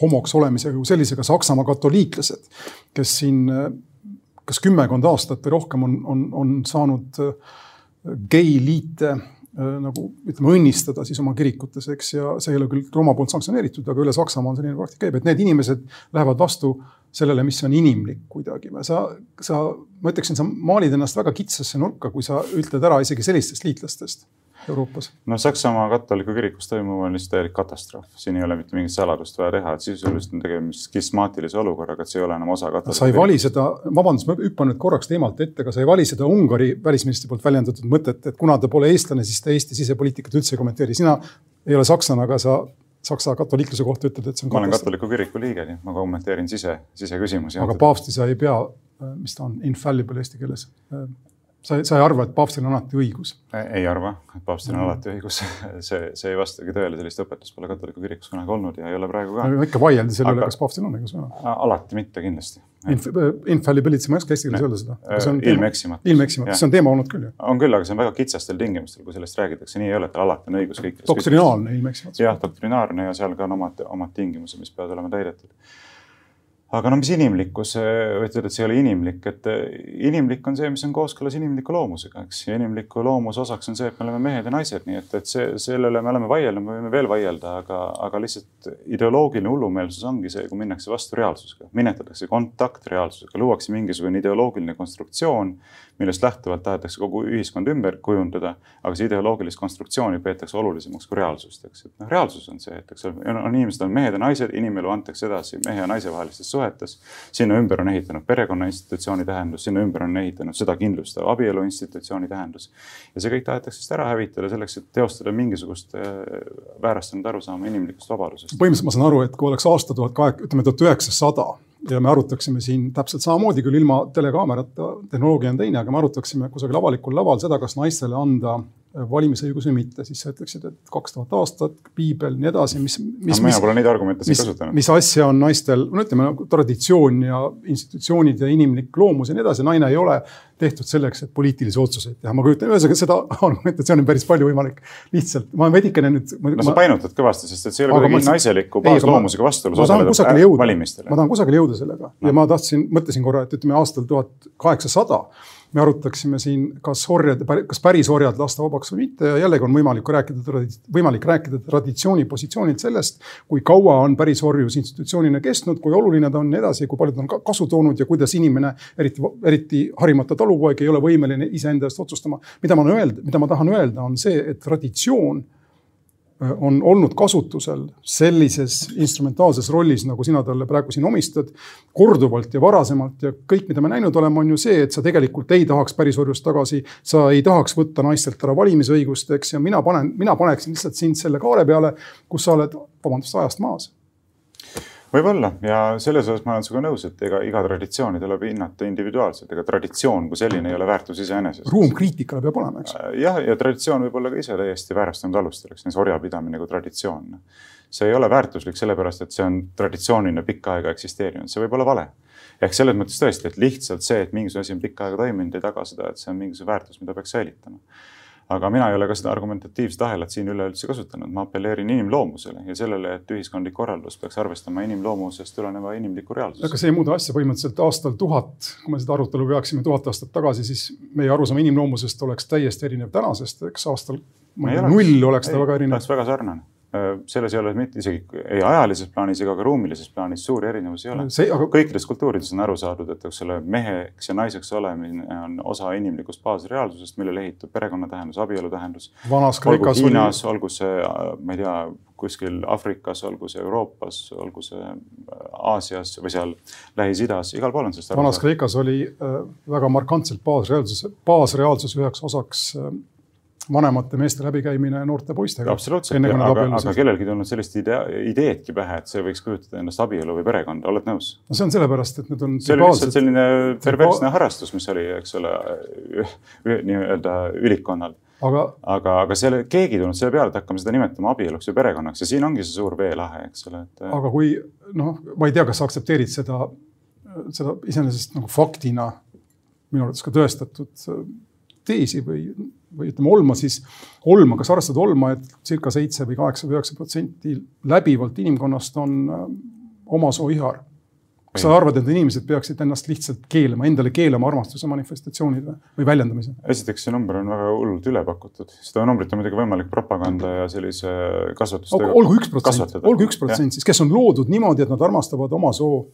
homoks olemisega kui sellisega Saksamaa katoliiklased, kes siin kas kümmekond aastat või rohkem on, on, on saanud äh, geiliite äh, nagu ütleme, õnnistada siis oma kirikutes, eks, ja see ei ole küll Rooma poolt sanktsioneeritud, aga üle Saksamaa on selline praktika käib, et need inimesed lähevad vastu sellele, mis on inimlik kuidagi. sa, sa, ma ütleksin, sa maalid ennast väga kitsasse nurka, kui sa ütled ära isegi sellistest liitlastest Euroopas. no Saksamaa katoliku kirikus toimuv on lihtsalt täielik katastroof, siin ei ole mitte mingit saladust vaja teha, et sisuliselt on tegemist skismaatilise olukorraga, et see ei ole enam osa katoliku. sa ei vali seda, vabandust, ma hüppan nüüd korraks teemalt ette, aga sa ei vali seda Ungari välisministri poolt väljendatud mõtet, et kuna ta pole eestlane, siis ta Eesti sisepoliitikat üldse ei kommenteeri. sina ei ole sakslane, aga sa Saksa katoliikluse kohta ütled, et see on. ma olen katoliku kiriku liige, nii et ma kommenteerin sise, siseküsimusi. aga paavsti sa ei pea, mis ta on, infallible eesti keeles sa, sa ei arva, et paavstil on alati õigus? ei arva, et paavstil on mm. alati õigus [LAUGHS] see, see ei vastagi tõele, sellist õpetust pole katoliku kirikus kunagi olnud ja ei ole praegu ka. ikka vaieldi selle üle, kas paavstil on õigus või mitte. alati mitte kindlasti Inf. Infallibility, ma ei oska eesti keeles öelda seda. ilmeksimatus. ilmeksimatus, see on teema olnud küll ju. on küll, aga see on väga kitsastel tingimustel, kui sellest räägitakse, nii ei ole, et alati on õigus kõikides. doktrinaalne ilmeksimatus. jah, doktrinaarne ja seal ka on omad, omad tingimused, mis peavad olema täidetud aga no mis inimlikkus, öelda, et see ei ole inimlik, et eh, inimlik on see, mis on kooskõlas inimliku loomusega, eks. ja inimliku loomuse osaks on see, et me oleme mehed ja naised, nii et, et see, sellele me oleme vaielnud, me võime veel vaielda, aga, aga lihtsalt ideoloogiline hullumeelsus ongi see, kui minnakse vastu reaalsusega, minetatakse kontakt reaalsusega, luuakse mingisugune ideoloogiline konstruktsioon, millest lähtuvalt tahetakse kogu ühiskond ümber kujundada, aga see ideoloogilist konstruktsiooni peetakse olulisemaks kui reaalsust, eks. et noh, reaalsus on see, et eks on, on inimesed on mehed ja naised, inimelu antakse edasi mehe ja naise vahelistes suhetes suhetes. sinna ümber on ehitanud perekonna institutsiooni tähendus, sinna ümber on ehitanud seda kindlustav abielu institutsiooni tähendus. ja see kõik tahetakse siis ära hävitada selleks, et teostada mingisugust äh, väärastunud arusaama inimlikust vabadusest. põhimõtteliselt ma saan aru, et kui oleks aasta tuhat kaheksa, ütleme tuhat üheksasada ja me arutaksime siin täpselt samamoodi, küll ilma telekaamerata, tehnoloogia on teine, aga me arutaksime kusagil avalikul laval seda, kas naistele anda valimisõigus või mitte, siis sa ütleksid, et kaks tuhat aastat, piibel, nii edasi, mis, mis. mina pole neid argumente siin kasutanud. mis asja on naistel, no ütleme nagu traditsioon ja institutsioonid ja inimlik loomus ja nii edasi, naine ei ole tehtud selleks, et poliitilisi otsuseid teha, ma kujutan, ühesõnaga seda [LAUGHS] argumentatsiooni on päris palju võimalik lihtsalt, ma veidikene nüüd. no ma, sa painutad kõvasti, sest et see ei ole kuidagi naiseliku baasloomusega vastuolus osaleda valimistel. ma tahan kusagile jõuda sellega no. ja ma tahtsin, mõtlesin korra, et ütleme aastal tuhat kaheksasada me arutaksime siin, kas orjad, kas päris orjad lasta vabaks või mitte ja jällegi on võimalik rääkida, võimalik rääkida traditsiooni positsioonilt sellest, kui kaua on päris orjus institutsioonina kestnud, kui oluline ta on, nii edasi, kui palju ta on kasu toonud ja kuidas inimene, eriti, eriti harimata talupoeg ei ole võimeline iseenda eest otsustama. mida ma öelda, mida ma tahan öelda, on see, et traditsioon on olnud kasutusel sellises instrumentaalses rollis, nagu sina talle praegu siin omistad, korduvalt ja varasemalt ja kõik, mida me näinud oleme, on ju see, et sa tegelikult ei tahaks pärisorjust tagasi. sa ei tahaks võtta naistelt ära valimisõigust, eks, ja mina panen, mina paneksin lihtsalt sind selle kaare peale, kus sa oled, vabandust, ajast maas võib-olla ja selles osas ma olen sinuga nõus, et ega iga traditsiooni tuleb hinnata individuaalselt, ega traditsioon kui selline ei ole väärtus iseenesest. ruum kriitikale peab olema, eks. Äh, jah, ja traditsioon võib olla ka ise täiesti väärastunud alustel, eks näiteks orjapidamine kui traditsioon. see ei ole väärtuslik sellepärast, et see on traditsioonina pikka aega eksisteerinud, see võib olla vale. ehk selles mõttes tõesti, et lihtsalt see, et mingisugune asi on pikka aega toiminud, ei taga seda, et see on mingisugune väärtus, mida peaks säilitama aga mina ei ole ka seda argumentatiivset ahelat siin üleüldse kasutanud, ma apelleerin inimloomusele ja sellele, et ühiskondlik korraldus peaks arvestama inimloomusest tuleneva inimliku reaalsusega. aga see ei muuda asja, põhimõtteliselt aastal tuhat, kui me seda arutelu peaksime tuhat aastat tagasi, siis meie arusaam inimloomusest oleks täiesti erinev tänasest, eks aastal null oleks ta väga erinev. oleks väga sarnane selles ei ole mitte isegi ei ajalises plaanis ega ka ruumilises plaanis suuri erinevusi ei ole. Aga... kõikides kultuurides on aru saadud, et eks ole, meheks ja naiseks olemine on osa inimlikust baasreaalsusest, millele ehitub perekonna tähendus, abielu tähendus. olgu Hiinas oli..., olgu see, ma ei tea, kuskil Aafrikas, olgu see Euroopas, olgu see äh, Aasias või seal Lähis-Idas, igal pool on sellest aru saadud. vanas Kreekas oli äh, väga markantselt baasreaalsus, baasreaalsus üheks osaks vanemate meeste läbikäimine noorte poistega. absoluutselt, aga, aga kellelgi ei tulnud sellist idea, ideedki pähe, et see võiks kujutada endast abielu või perekonda, oled nõus? no see on sellepärast, et need on. see oli lihtsalt selline perversne harrastus, mis oli, eks ole, nii-öelda ülikonnal aga, aga, aga selle, keegi ei tulnud selle peale, et hakkame seda nimetama abieluks või perekonnaks ja siin ongi see suur veelahe, eks ole, et. aga kui noh, ma ei tea, kas sa aktsepteerid seda, seda iseenesest nagu faktina minu arvates ka tõestatud teesi või või ütleme olma, siis olma, kas arvestada olma, et circa seitse või kaheksa või üheksa protsenti läbivalt inimkonnast on äh, oma soo ihar. kas sa arvad, et inimesed peaksid ennast lihtsalt keelama, endale keelama armastuse manifestatsioonid või väljendamise? esiteks, see number on väga hullult üle pakutud, seda numbrit on muidugi võimalik propaganda ja sellise kasvatustööga. olgu üks protsent, olgu üks protsent siis, kes on loodud niimoodi, et nad armastavad oma soo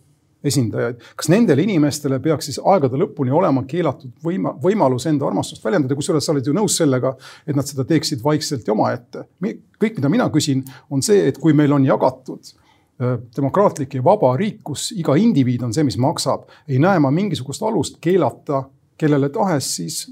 esindajaid. kas nendele inimestele peaks siis aegade lõpuni olema keelatud võima, võimalus enda armastust väljendada, kusjuures sa oled ju nõus sellega, et nad seda teeksid vaikselt ja omaette. kõik, mida mina küsin, on see, et kui meil on jagatud äh, demokraatlik ja vaba riik, kus iga indiviid on see, mis maksab, ei näe ma mingisugust alust keelata kellele tahes siis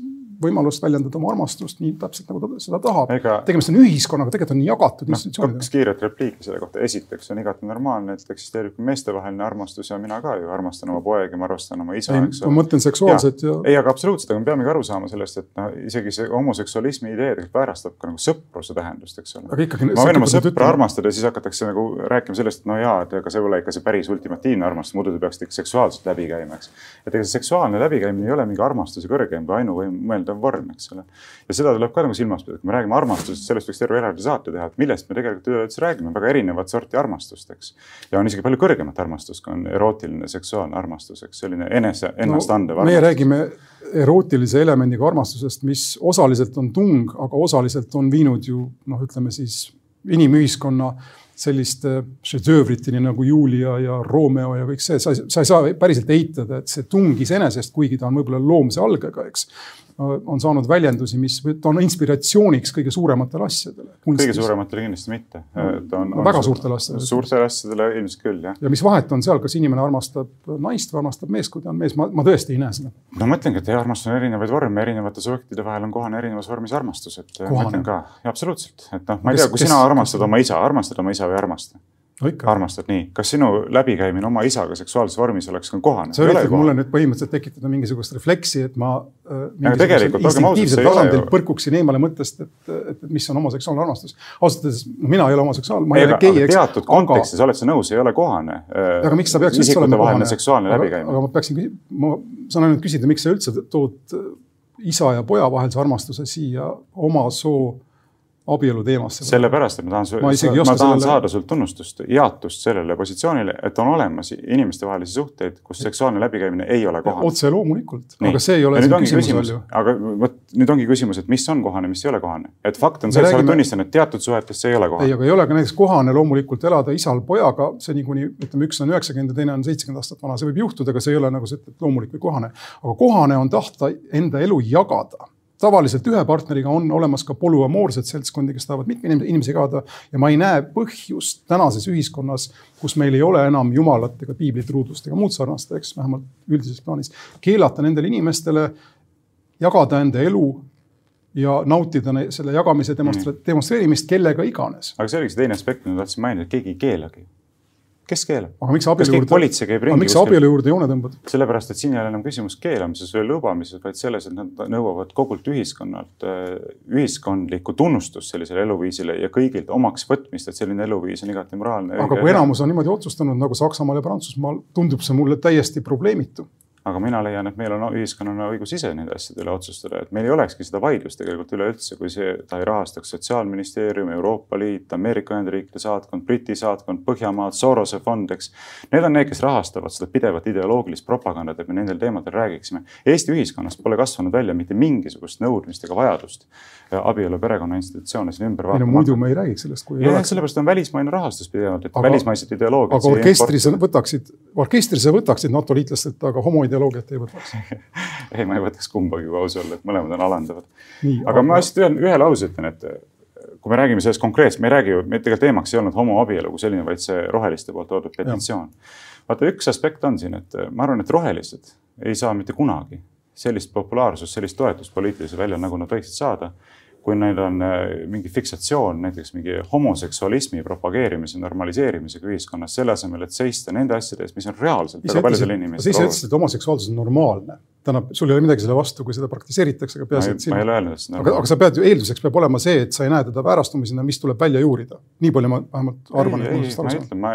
võimalust väljendada oma armastust nii täpselt nagu ta seda tahab Ega.... tegemist on ühiskonnaga, tegelikult on jagatud no, institutsioonidega. kaks kiiret repliiki selle kohta. esiteks on igati normaalne, et eksisteerib meestevaheline armastus ja mina ka ju armastan oma poegi, ma armastan oma isa. ma mõtlen seksuaalset ja, ja.... ei, aga absoluutselt, aga me peamegi aru saama sellest, et noh, isegi see homoseksualismi idee tegelikult väärastab ka nagu sõpruse tähendust, eks ole. ma võin oma sõpra armastada ja siis hakatakse nagu rääkima sellest, et no jaa, et ega see pole ikka see päris ultimatiivne armastus, muidu te peaksite ikka seksuaalselt läbi käima, eks. et ega see seksuaalne läbikäimine ei ole mingi armastuse kõrgeim või ainuvõim mõeldav mõeldav vorm, eks ole. ja seda tuleb ka nagu silmas pidada, kui me räägime armastusest, sellest võiks terve eraldi saate teha, et millest me tegelikult üleüldse räägime, väga erinevat sorti armastust, eks. ja on isegi palju kõrgemat armastust, kui on erootiline seksuaalne armastus, eks selline enese, ennast andev no,. meie räägime erootilise elemendiga armastusest, mis osaliselt on tung, aga osaliselt on viinud ju noh, ütleme siis inimühiskonna selliste šedöövriteni nagu Julia ja Romeo ja kõik see, sa, sa ei saa päriselt eitada, et see tung iseenesest, kuigi ta on võib-olla loomse algega, eks on saanud väljendusi, mis on inspiratsiooniks kõige suurematele asjadele. kõige suurematele kindlasti mitte no,. No, väga suurtele asjadele. suurtele asjadele ilmselt küll, jah. ja mis vahet on seal, kas inimene armastab naist või armastab meest, kui ta on mees, ma, ma tõesti ei näe seda. no ma ütlengi, et armastus on erinevaid vorme, erinevate subjektide vahel on kohane erinevas vormis armastus, et kohane. ma ütlen ka, absoluutselt, et noh, ma ei tea, kui kes, sina armastad kes... oma isa, armastad oma isa või ei armasta? No armastad nii, kas sinu läbikäimine oma isaga seksuaalses vormis oleks ka kohane? sa üritad mulle nüüd põhimõtteliselt tekitada mingisugust refleksi, et ma äh, põrkuksin eemale mõttest, et, et, mis on homoseksuaalne armastus. ausalt öeldes no, mina ei ole homoseksuaal, ma ei ole gei, eks. teatud kontekstis aga... oled sa nõus, ei ole kohane. aga miks sa peaks üldse olema kohane? seksuaalne läbikäimine. aga ma peaksin, ma saan ainult küsida, miks sa üldse tood isa ja poja vahelise armastuse siia oma soo abielu teemasse. sellepärast, et ma tahan, ma, ma tahan sellele... saada sult tunnustust, jaatust sellele positsioonile, et on olemas inimestevahelisi suhteid, kus seksuaalne läbikäimine ei ole kohane. otse loomulikult, aga see ei ole siin küsimus, küsimus ju. aga vot nüüd ongi küsimus, et mis on kohane, mis ei ole kohane. et fakt on see, et sa oled tunnistanud, et teatud suhetes see ei ole kohane. ei, aga ei ole ka näiteks kohane loomulikult elada isal pojaga, see niikuinii, ütleme, üks on üheksakümmend ja teine on seitsekümmend aastat vana, see võib juhtuda, aga see ei ole nagu see, et loomulik või kohane. aga kohane on tahta enda elu jagada tavaliselt ühe partneriga on olemas ka polüamoorsed seltskondi, kes tahavad mitme inimese jagada ja ma ei näe põhjust tänases ühiskonnas, kus meil ei ole enam jumalat ega piiblit, ruudlust ega muud sarnast, eks vähemalt üldises plaanis, keelata nendele inimestele jagada enda elu ja nautida selle jagamise demonstra mm. demonstreerimist kellega iganes. aga see oligi see teine aspekt, mida ma tahtsin mainida, et keegi ei keelagi kes keelab? aga miks abielu juurde, aga miks abielu juurde joone tõmbad? sellepärast, et siin ei ole enam küsimus keelamises või lubamises, vaid selles, et nad nõuavad kogult ühiskonnalt äh, ühiskondlikku tunnustust sellisele eluviisile ja kõigilt omaks võtmist, et selline eluviis on igati moraalne. aga kui enamus on niimoodi otsustanud nagu Saksamaal ja Prantsusmaal, tundub see mulle täiesti probleemitu aga mina leian, et meil on ühiskonnana õigus ise nende asjade üle otsustada, et meil ei olekski seda vaidlust tegelikult üleüldse, kui see, ta ei rahastaks Sotsiaalministeerium, Euroopa Liit, Ameerika Ühendriikide saatkond, Briti saatkond, Põhjamaad, Sorose fond, eks. Need on need, kes rahastavad seda pidevat ideoloogilist propagandat, et me nendel teemadel räägiksime. Eesti ühiskonnast pole kasvanud välja mitte mingisugust nõudmist ega vajadust abielu perekonna institutsioone siin ümber vaatama. muidu me ei räägiks sellest, kui. jah, sellepärast on välismaine rahastus pidevalt, et välismaised ideoloogiad. aga orkestris võtaksid, orkestris sa võtaksid NATO liitlastelt, aga homoideoloogiat ei võtaks [LAUGHS] ei, ma ei võtaks kumbagi, kui aus olla, et mõlemad on alandavad. aga, aga ma lihtsalt ühe, ühe lause ütlen, et kui me räägime sellest konkreetselt, me ei räägi ju, meil tegelikult teemaks ei olnud homoabielu kui selline, vaid see roheliste poolt toodud petitsioon. vaata, üks aspekt on siin, et ma arvan, et rohelised ei saa mitte kunagi sellist populaarsust, sellist toetust poliitilisel väljal, nagu nad võiksid saada kui neil on äh, mingi fiksatsioon näiteks mingi homoseksualismi propageerimise, normaliseerimisega ühiskonnas, selle asemel, et seista nende asjade eest, mis on reaalselt väga paljudel inimestel. sa ise ütlesid, et homoseksuaalsus on normaalne tähendab, sul ei ole midagi selle vastu, kui seda praktiseeritakse, aga peaasi, et sinu. ma ei ole öelnud, et on aga, aga sa pead ju, eelduseks peab olema see, et sa ei näe teda väärastumisena, mis tuleb välja juurida. nii palju ma vähemalt arvan, et mul sellest aru saab. ma,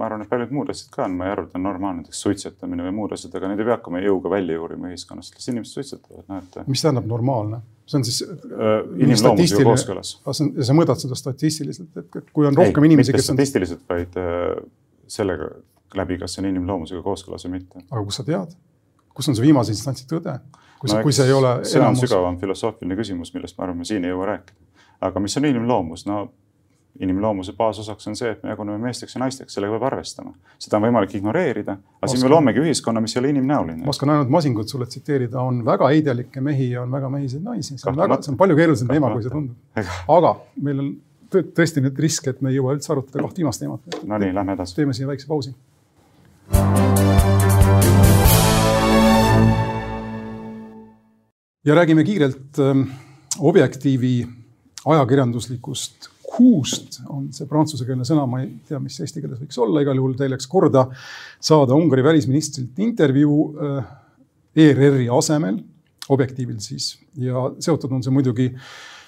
ma arvan, et paljud muud asjad ka on, ma ei arva, et on normaalne näiteks suitsetamine või muud asjad, aga neid ei pea hakkama jõuga välja juurima ühiskonnast, las inimesed suitsetavad, noh et. mis tähendab normaalne? see on siis äh,. inimloomusega kooskõlas. sa mõõdad seda statistiliselt, et kui on rohkem ei, inimesi, kes on. statistiliselt, vaid äh, sellega läbi, kas see on inimloomusega kooskõlas või mitte. aga kust sa tead? Kus on see viimase instantsi tõde? kui no, see, kui see ei ole. see enamus... on sügavam filosoofiline küsimus, millest ma arvan, me siin ei jõua rääkida. aga mis on inimloomus? no inimloomuse baasosaks on see, et me jaguneme meesteks ja naisteks, sellega peab arvestama. seda on võimalik ignoreerida, aga siin me loomegi ühiskonna, mis ei ole inimnäoline. ma oskan ainult Masingut sulle tsiteerida, on väga heidelikke mehi ja on väga mehiseid naisi. see on väga, see on palju keerulisem teema, kui see tundub. aga meil on tõesti nüüd risk, et me ei jõua üldse arutada kaht viimast teemat. Nonii, lähme edasi. teeme siia väikse pausi. Ja räägime kiirelt ähm, Objektiivi ajakirjanduslikust kuust, on see prantsusekeelne sõna, ma ei tea, mis eesti keeles võiks olla, igal juhul teil läks korda saada Ungari välisministrilt intervjuu äh, ERR-i asemel, Objektiivil siis, ja seotud on see muidugi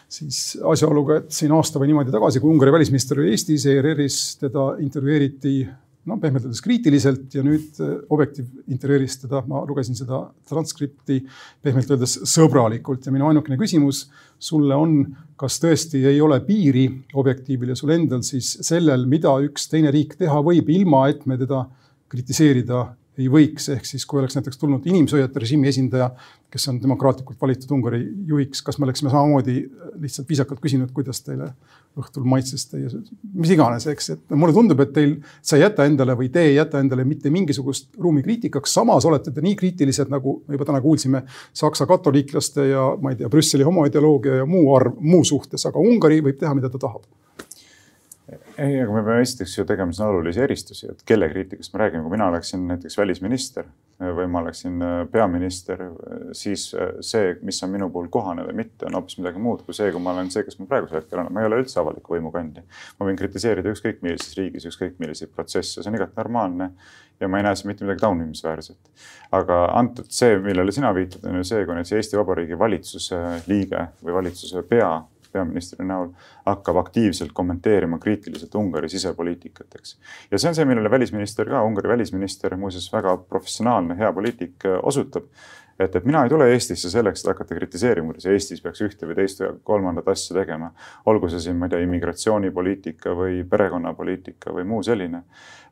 siis asjaoluga, et siin aasta või niimoodi tagasi, kui Ungari välisminister oli Eestis, ERR-is teda intervjueeriti noh, pehmelt öeldes kriitiliselt ja nüüd äh, Objektiiv intervjueeris teda, ma lugesin seda transkripti pehmelt öeldes sõbralikult ja minu ainukene küsimus sulle on, kas tõesti ei ole piiri Objektiivil ja sul endal siis sellel, mida üks teine riik teha võib, ilma et me teda kritiseerida ei võiks, ehk siis kui oleks näiteks tulnud inimsööjate režiimi esindaja, kes on demokraatlikult valitud Ungari juhiks, kas me oleksime samamoodi lihtsalt viisakalt küsinud, kuidas teile õhtul maitses teie, mis iganes, eks, et mulle tundub, et teil, sa ei jäta endale või te ei jäta endale mitte mingisugust ruumi kriitikaks, samas olete te nii kriitilised, nagu me juba täna kuulsime, Saksa katoliiklaste ja ma ei tea, Brüsseli homoideoloogia ja muu arv, muu suhtes, aga Ungari võib teha, mida ta tahab ei, aga me peame esiteks ju tegema siin olulisi eristusi, et kelle kriitikast me räägime, kui mina oleksin näiteks välisminister või ma oleksin äh, peaminister, siis äh, see, mis on minu puhul kohane või mitte, on hoopis midagi muud kui see, kui ma olen see, kes ma praegusel hetkel olen. ma ei ole üldse avaliku võimu kandja. ma võin kritiseerida ükskõik millises riigis ükskõik milliseid protsesse, see on igati normaalne ja ma ei näe siin mitte midagi taunimisväärset. aga antud see, millele sina viitad, on ju see, kui näiteks Eesti Vabariigi valitsuse liige või valitsuse pea peaministri näol hakkab aktiivselt kommenteerima kriitiliselt Ungari sisepoliitikat, eks. ja see on see, millele välisminister ka, Ungari välisminister, muuseas väga professionaalne, hea poliitik, osutab et, et mina ei tule Eestisse selleks, et hakata kritiseerima, kuidas Eestis peaks ühte või teist või kolmandat asja tegema. olgu see siin, ma ei tea, immigratsioonipoliitika või perekonnapoliitika või muu selline.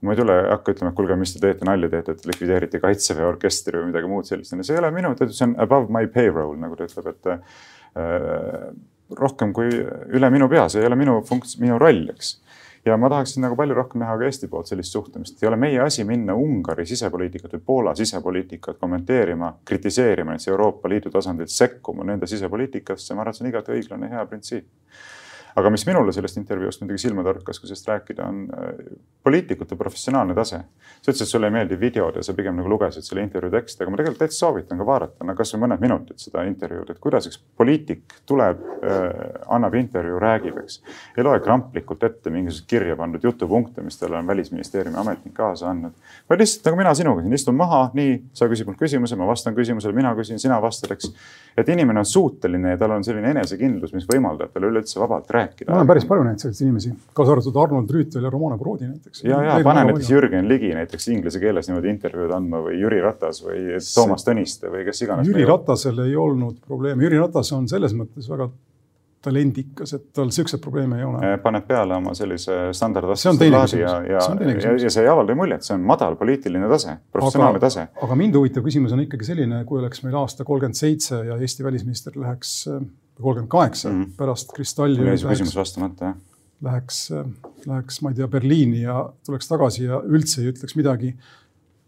ma ei tule, hakka ütlema, et kuulge, mis te teete, nalja teete, et likvideeriti kaitseväe orkestri või midagi muud sellist. see ei ole minu, see on above my payroll, nagu ta ütleb, et äh, rohkem kui üle minu pea, see ei ole minu funkts-, minu roll, eks. Ja ma tahaksin nagu palju rohkem näha ka Eesti poolt sellist suhtumist, ei ole meie asi minna Ungari sisepoliitikat või Poola sisepoliitikat kommenteerima, kritiseerima, näiteks Euroopa Liidu tasandilt sekkuma nende sisepoliitikasse, ma arvan, et see on igati õiglane hea printsiip aga mis minule sellest intervjuust muidugi silma torkas, kui sellest rääkida, on äh, poliitikute professionaalne tase. sa ütlesid, et sulle ei meeldi videod ja sa pigem nagu lugesid selle intervjuu teksti, aga ma tegelikult täitsa soovitan ka vaadata, no kasvõi mõned minutid seda intervjuud, et kuidas üks poliitik tuleb äh,, annab intervjuu, räägib, eks. ei loe kramplikult ette mingisuguseid kirja pandud jutupunkte, mis talle on välisministeeriumi ametnik kaasa andnud. vaid lihtsalt nagu mina sinuga siin istun maha, nii, sa küsid mult küsimuse, ma vastan küsimusele, mina küsin, sina vastad, eks. et inimene on suuteline ja tal on selline enesekindlus, mis võimaldab talle üleüldse vabalt rääkida rääkida. ma olen päris palju näinud selliseid inimesi, kaasa arvatud Arnold Rüütel ja Romana Brodi näiteks. ja, ja pane näiteks Jürgen Ligi näiteks inglise keeles niimoodi intervjuud andma või Jüri Ratas või Toomas Tõniste või kes iganes. Jüri Ratasel ei olnud probleeme, Jüri Ratas on selles mõttes väga talendikas, et tal siukseid probleeme ei ole. paned peale oma sellise standardvastase laadi ja, ja, ja, ja see ei avalda muljet, see on madal poliitiline tase, professionaalne tase. aga mind huvitav küsimus on ikkagi selline, kui oleks meil aasta kolmkümmend seitse ja Eesti välisminister läheks kolmkümmend kaheksa mm. pärast kristalli. mul jäi see küsimus vastamata, jah. Läheks, läheks, ma ei tea, Berliini ja tuleks tagasi ja üldse ei ütleks midagi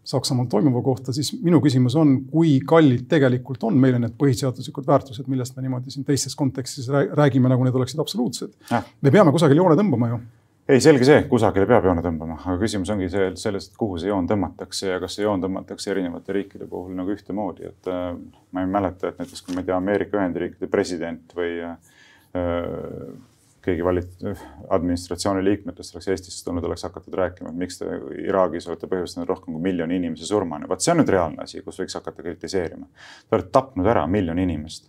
Saksamaal toimuva kohta, siis minu küsimus on, kui kallid tegelikult on meile need põhiseaduslikud väärtused, millest me niimoodi siin teistes kontekstis räägime, nagu need oleksid absoluutsed. me peame kusagil joone tõmbama ju ei, selge see, kusagile peab joone tõmbama, aga küsimus ongi see, selles, et kuhu see joon tõmmatakse ja kas see joon tõmmatakse erinevate riikide puhul nagu ühtemoodi, et äh, ma ei mäleta, et näiteks kui ma ei tea, Ameerika Ühendriikide president või äh, keegi valit-, administratsiooni liikmetest oleks Eestisse tulnud, oleks hakatud rääkima, et miks te Iraagis olete põhjustanud rohkem kui miljoni inimese surmani. vot see on nüüd reaalne asi, kus võiks hakata kritiseerima. Te olete tapnud ära miljon inimest,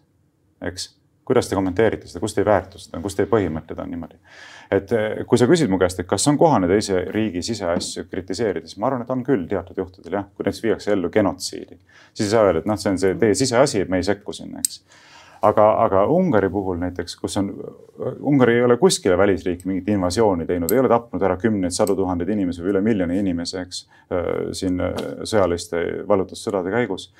eks kuidas te kommenteerite seda, kus teie väärtused on, kus teie põhimõtted on niimoodi? Et eh, kui sa küsid mu käest, et kas on kohane teise riigi siseasju kritiseerida, siis ma arvan, et on küll teatud juhtudel jah, kui näiteks viiakse ellu genotsiidi, siis ei saa öelda, et noh, see on see teie siseasi, et me ei sekku sinna, eks aga, aga Ungari puhul näiteks, kus on, Ungari ei ole kuskile välisriiki mingit invasiooni teinud, ei ole tapnud ära kümneid, sadu tuhandeid inimesi või üle miljoni inimese, eks, äh, siin äh, sõjaliste vallutussõdade käigus.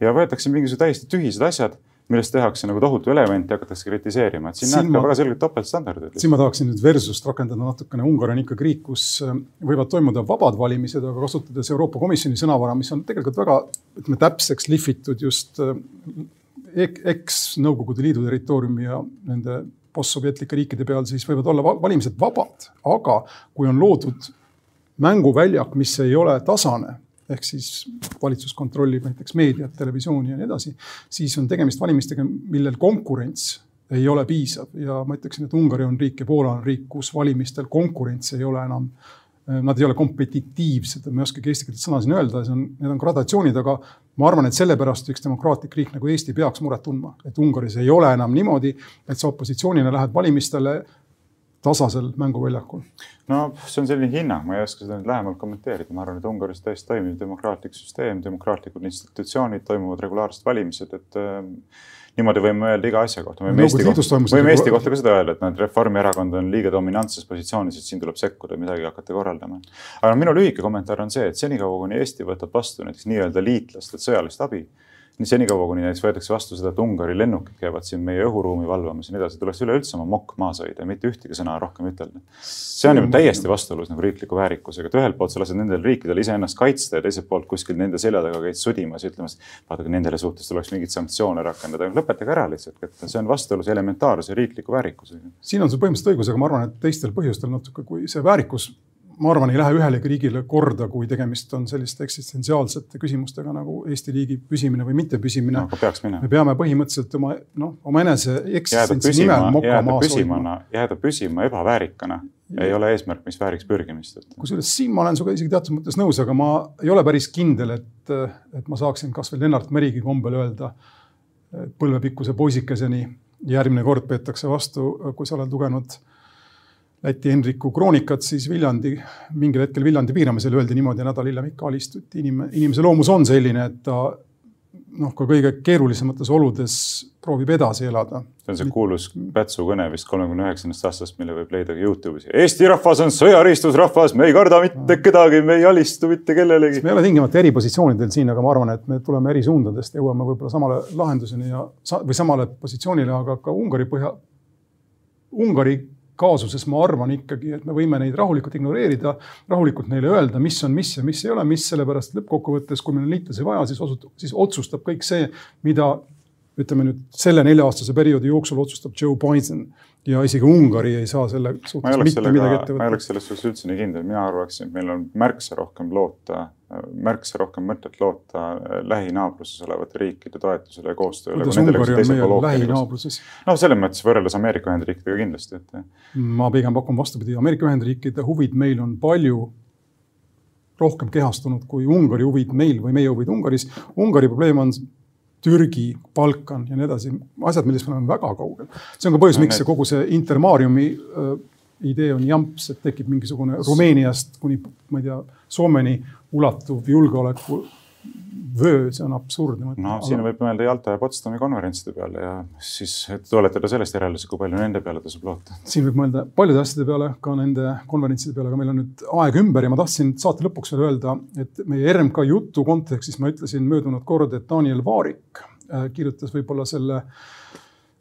ja võetakse mingisugused täiesti tühised asjad millest tehakse nagu tohutu elevant ja hakatakse kritiseerima, et siin, siin näed ka väga selgelt topeltstandardid. siin ma tahaksin nüüd versust rakendada natukene, Ungari on ikkagi riik, kus äh, võivad toimuda vabad valimised, aga kasutades Euroopa Komisjoni sõnavara, mis on tegelikult väga, ütleme täpseks lihvitud just äh, eks-Nõukogude Liidu territooriumi ja nende postsovjetlike riikide peal, siis võivad olla valimised vabad, aga kui on loodud mänguväljak, mis ei ole tasane ehk siis valitsus kontrollib näiteks meediat, televisiooni ja nii edasi, siis on tegemist valimistega, millel konkurents ei ole piisav. Ja ma ütleksin, et Ungari on riik ja Poola on riik, kus valimistel konkurents ei ole enam, nad ei ole kompetitiivsed, ma ei oskagi eesti keeles sõna siin öelda, see on, need on gradatsioonid, aga ma arvan, et sellepärast üks demokraatlik riik nagu Eesti peaks muret tundma, et Ungaris ei ole enam niimoodi, et sa opositsioonina lähed valimistele tasasel mänguväljakul? no see on selline hinnang, ma ei oska seda nüüd lähemalt kommenteerida, ma arvan, et Ungaris täiesti toimiv demokraatlik süsteem, demokraatlikud institutsioonid, toimuvad regulaarsed valimised, et äh, niimoodi võime öelda iga asja kohta. võime Eesti kohta, võime Eesti kohta ka seda öelda, et noh, et Reformierakond on liiga dominantses positsioonis, et siin tuleb sekkuda midagi hakata korraldama. aga minu lühike kommentaar on see, et senikaua, kuni Eesti võtab vastu näiteks nii-öelda liitlastelt sõjalist abi senikaua, kuni näiteks võetakse vastu seda, et Ungari lennukid käivad siin meie õhuruumi valvamas ja nii edasi, tuleks üleüldse oma mokk maas hoida ja mitte ühtegi sõna rohkem ütelda. see on ju täiesti vastuolus nagu riikliku väärikusega, et ühelt poolt sa lased nendel riikidel iseennast kaitsta ja teiselt poolt kuskil nende selja taga käid sudimas ja ütlemas, vaadake nendele suhtes tuleks mingeid sanktsioone rakendada, lõpetage ära lihtsalt, et see on vastuolus elementaarse riikliku väärikusega. siin on sul põhimõtteliselt õigus, aga ma arvan, et teistel põhjustel natuke, kui see väärikus ma arvan, ei lähe ühelegi riigile korda, kui tegemist on selliste eksistentsiaalsete küsimustega nagu Eesti riigi püsimine või mittepüsimine no,. me peame põhimõtteliselt oma noh, omaenese eksistentsi nimel moka maas hoidma. jääda püsima ebaväärikana ja. ei ole eesmärk, mis vääriks pürgimist. kusjuures siin ma olen sinuga isegi teatud mõttes nõus, aga ma ei ole päris kindel, et, et ma saaksin kasvõi Lennart Merigi kombel öelda põlvepikkuse poisikeseni. järgmine kord peetakse vastu, kui sa oled lugenud Läti Henriku kroonikat, siis Viljandi, mingil hetkel Viljandi piiramisel öeldi niimoodi nädal hiljem ikka alistuti. inim-, inimese loomus on selline, et ta noh, ka kõige keerulisemates oludes proovib edasi elada. see on see kuulus Pätsu kõne vist kolmekümne üheksandast aastast, mille võib leida ka Youtube'is. Eesti rahvas on sõjaristusrahvas, me ei karda mitte kedagi, me ei alistu mitte kellelegi. me ei ole tingimata eri positsioonidel siin, aga ma arvan, et me tuleme eri suundadest, jõuame võib-olla samale lahenduseni ja või samale positsioonile, aga ka Ungari põhja, Ungari kaasuses ma arvan ikkagi, et me võime neid rahulikult ignoreerida, rahulikult neile öelda, mis on mis ja mis ei ole mis, sellepärast lõppkokkuvõttes, kui meil on liitlasi vaja, siis osutub, siis otsustab kõik see, mida ütleme nüüd selle nelja-aastase perioodi jooksul otsustab Joe Biden ja isegi Ungari ei saa selle suhtes mitte sellega, midagi ette võtta. ma ei oleks selles suhtes üldse nii kindel, mina arvaksin, et meil on märksa rohkem loota, märksa rohkem mõtet loota lähinaabruses olevate riikide toetusele ja koostööle. kuidas Ungari on meie lähinaabruses? no selles mõttes võrreldes Ameerika Ühendriikidega kindlasti, et. ma pigem pakun vastupidi, Ameerika Ühendriikide huvid meil on palju rohkem kehastunud kui Ungari huvid meil või meie huvid Ungaris. Ungari probleem on Türgi, Balkan ja nii edasi, asjad, millest me oleme väga kaugel. see on ka põhjus, miks see kogu see Intermariumi äh, idee on jamps, et tekib mingisugune Rumeeniast kuni, ma ei tea, Soomeni ulatuv julgeoleku vöö, see on absurdne. no aga... siin võib mõelda Jalta ja Potsdami konverentside peale ja siis tuletada sellest järelduse, kui palju nende peale tasub loota. siin võib mõelda paljude asjade peale, ka nende konverentside peale, aga meil on nüüd aeg ümber ja ma tahtsin saate lõpuks veel öelda, et meie RMK jutu kontekstis ma ütlesin möödunud kord, et Daniel Vaarik äh, kirjutas võib-olla selle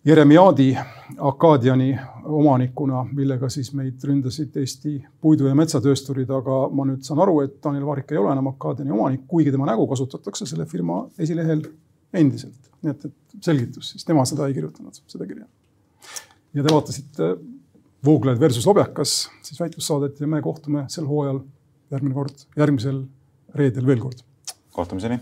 Jeremiadi Akadiani omanikuna, millega siis meid ründasid Eesti puidu- ja metsatöösturid, aga ma nüüd saan aru, et Daniel Vaarik ei ole enam Akadiani omanik, kuigi tema nägu kasutatakse selle firma esilehel endiselt. nii et, et selgitus, siis tema seda ei kirjutanud, seda kirja. ja te vaatasite Vooglaid versus Lobjakas, siis väitlussaadet ja me kohtume sel hooajal järgmine kord, järgmisel reedel veel kord. kohtumiseni.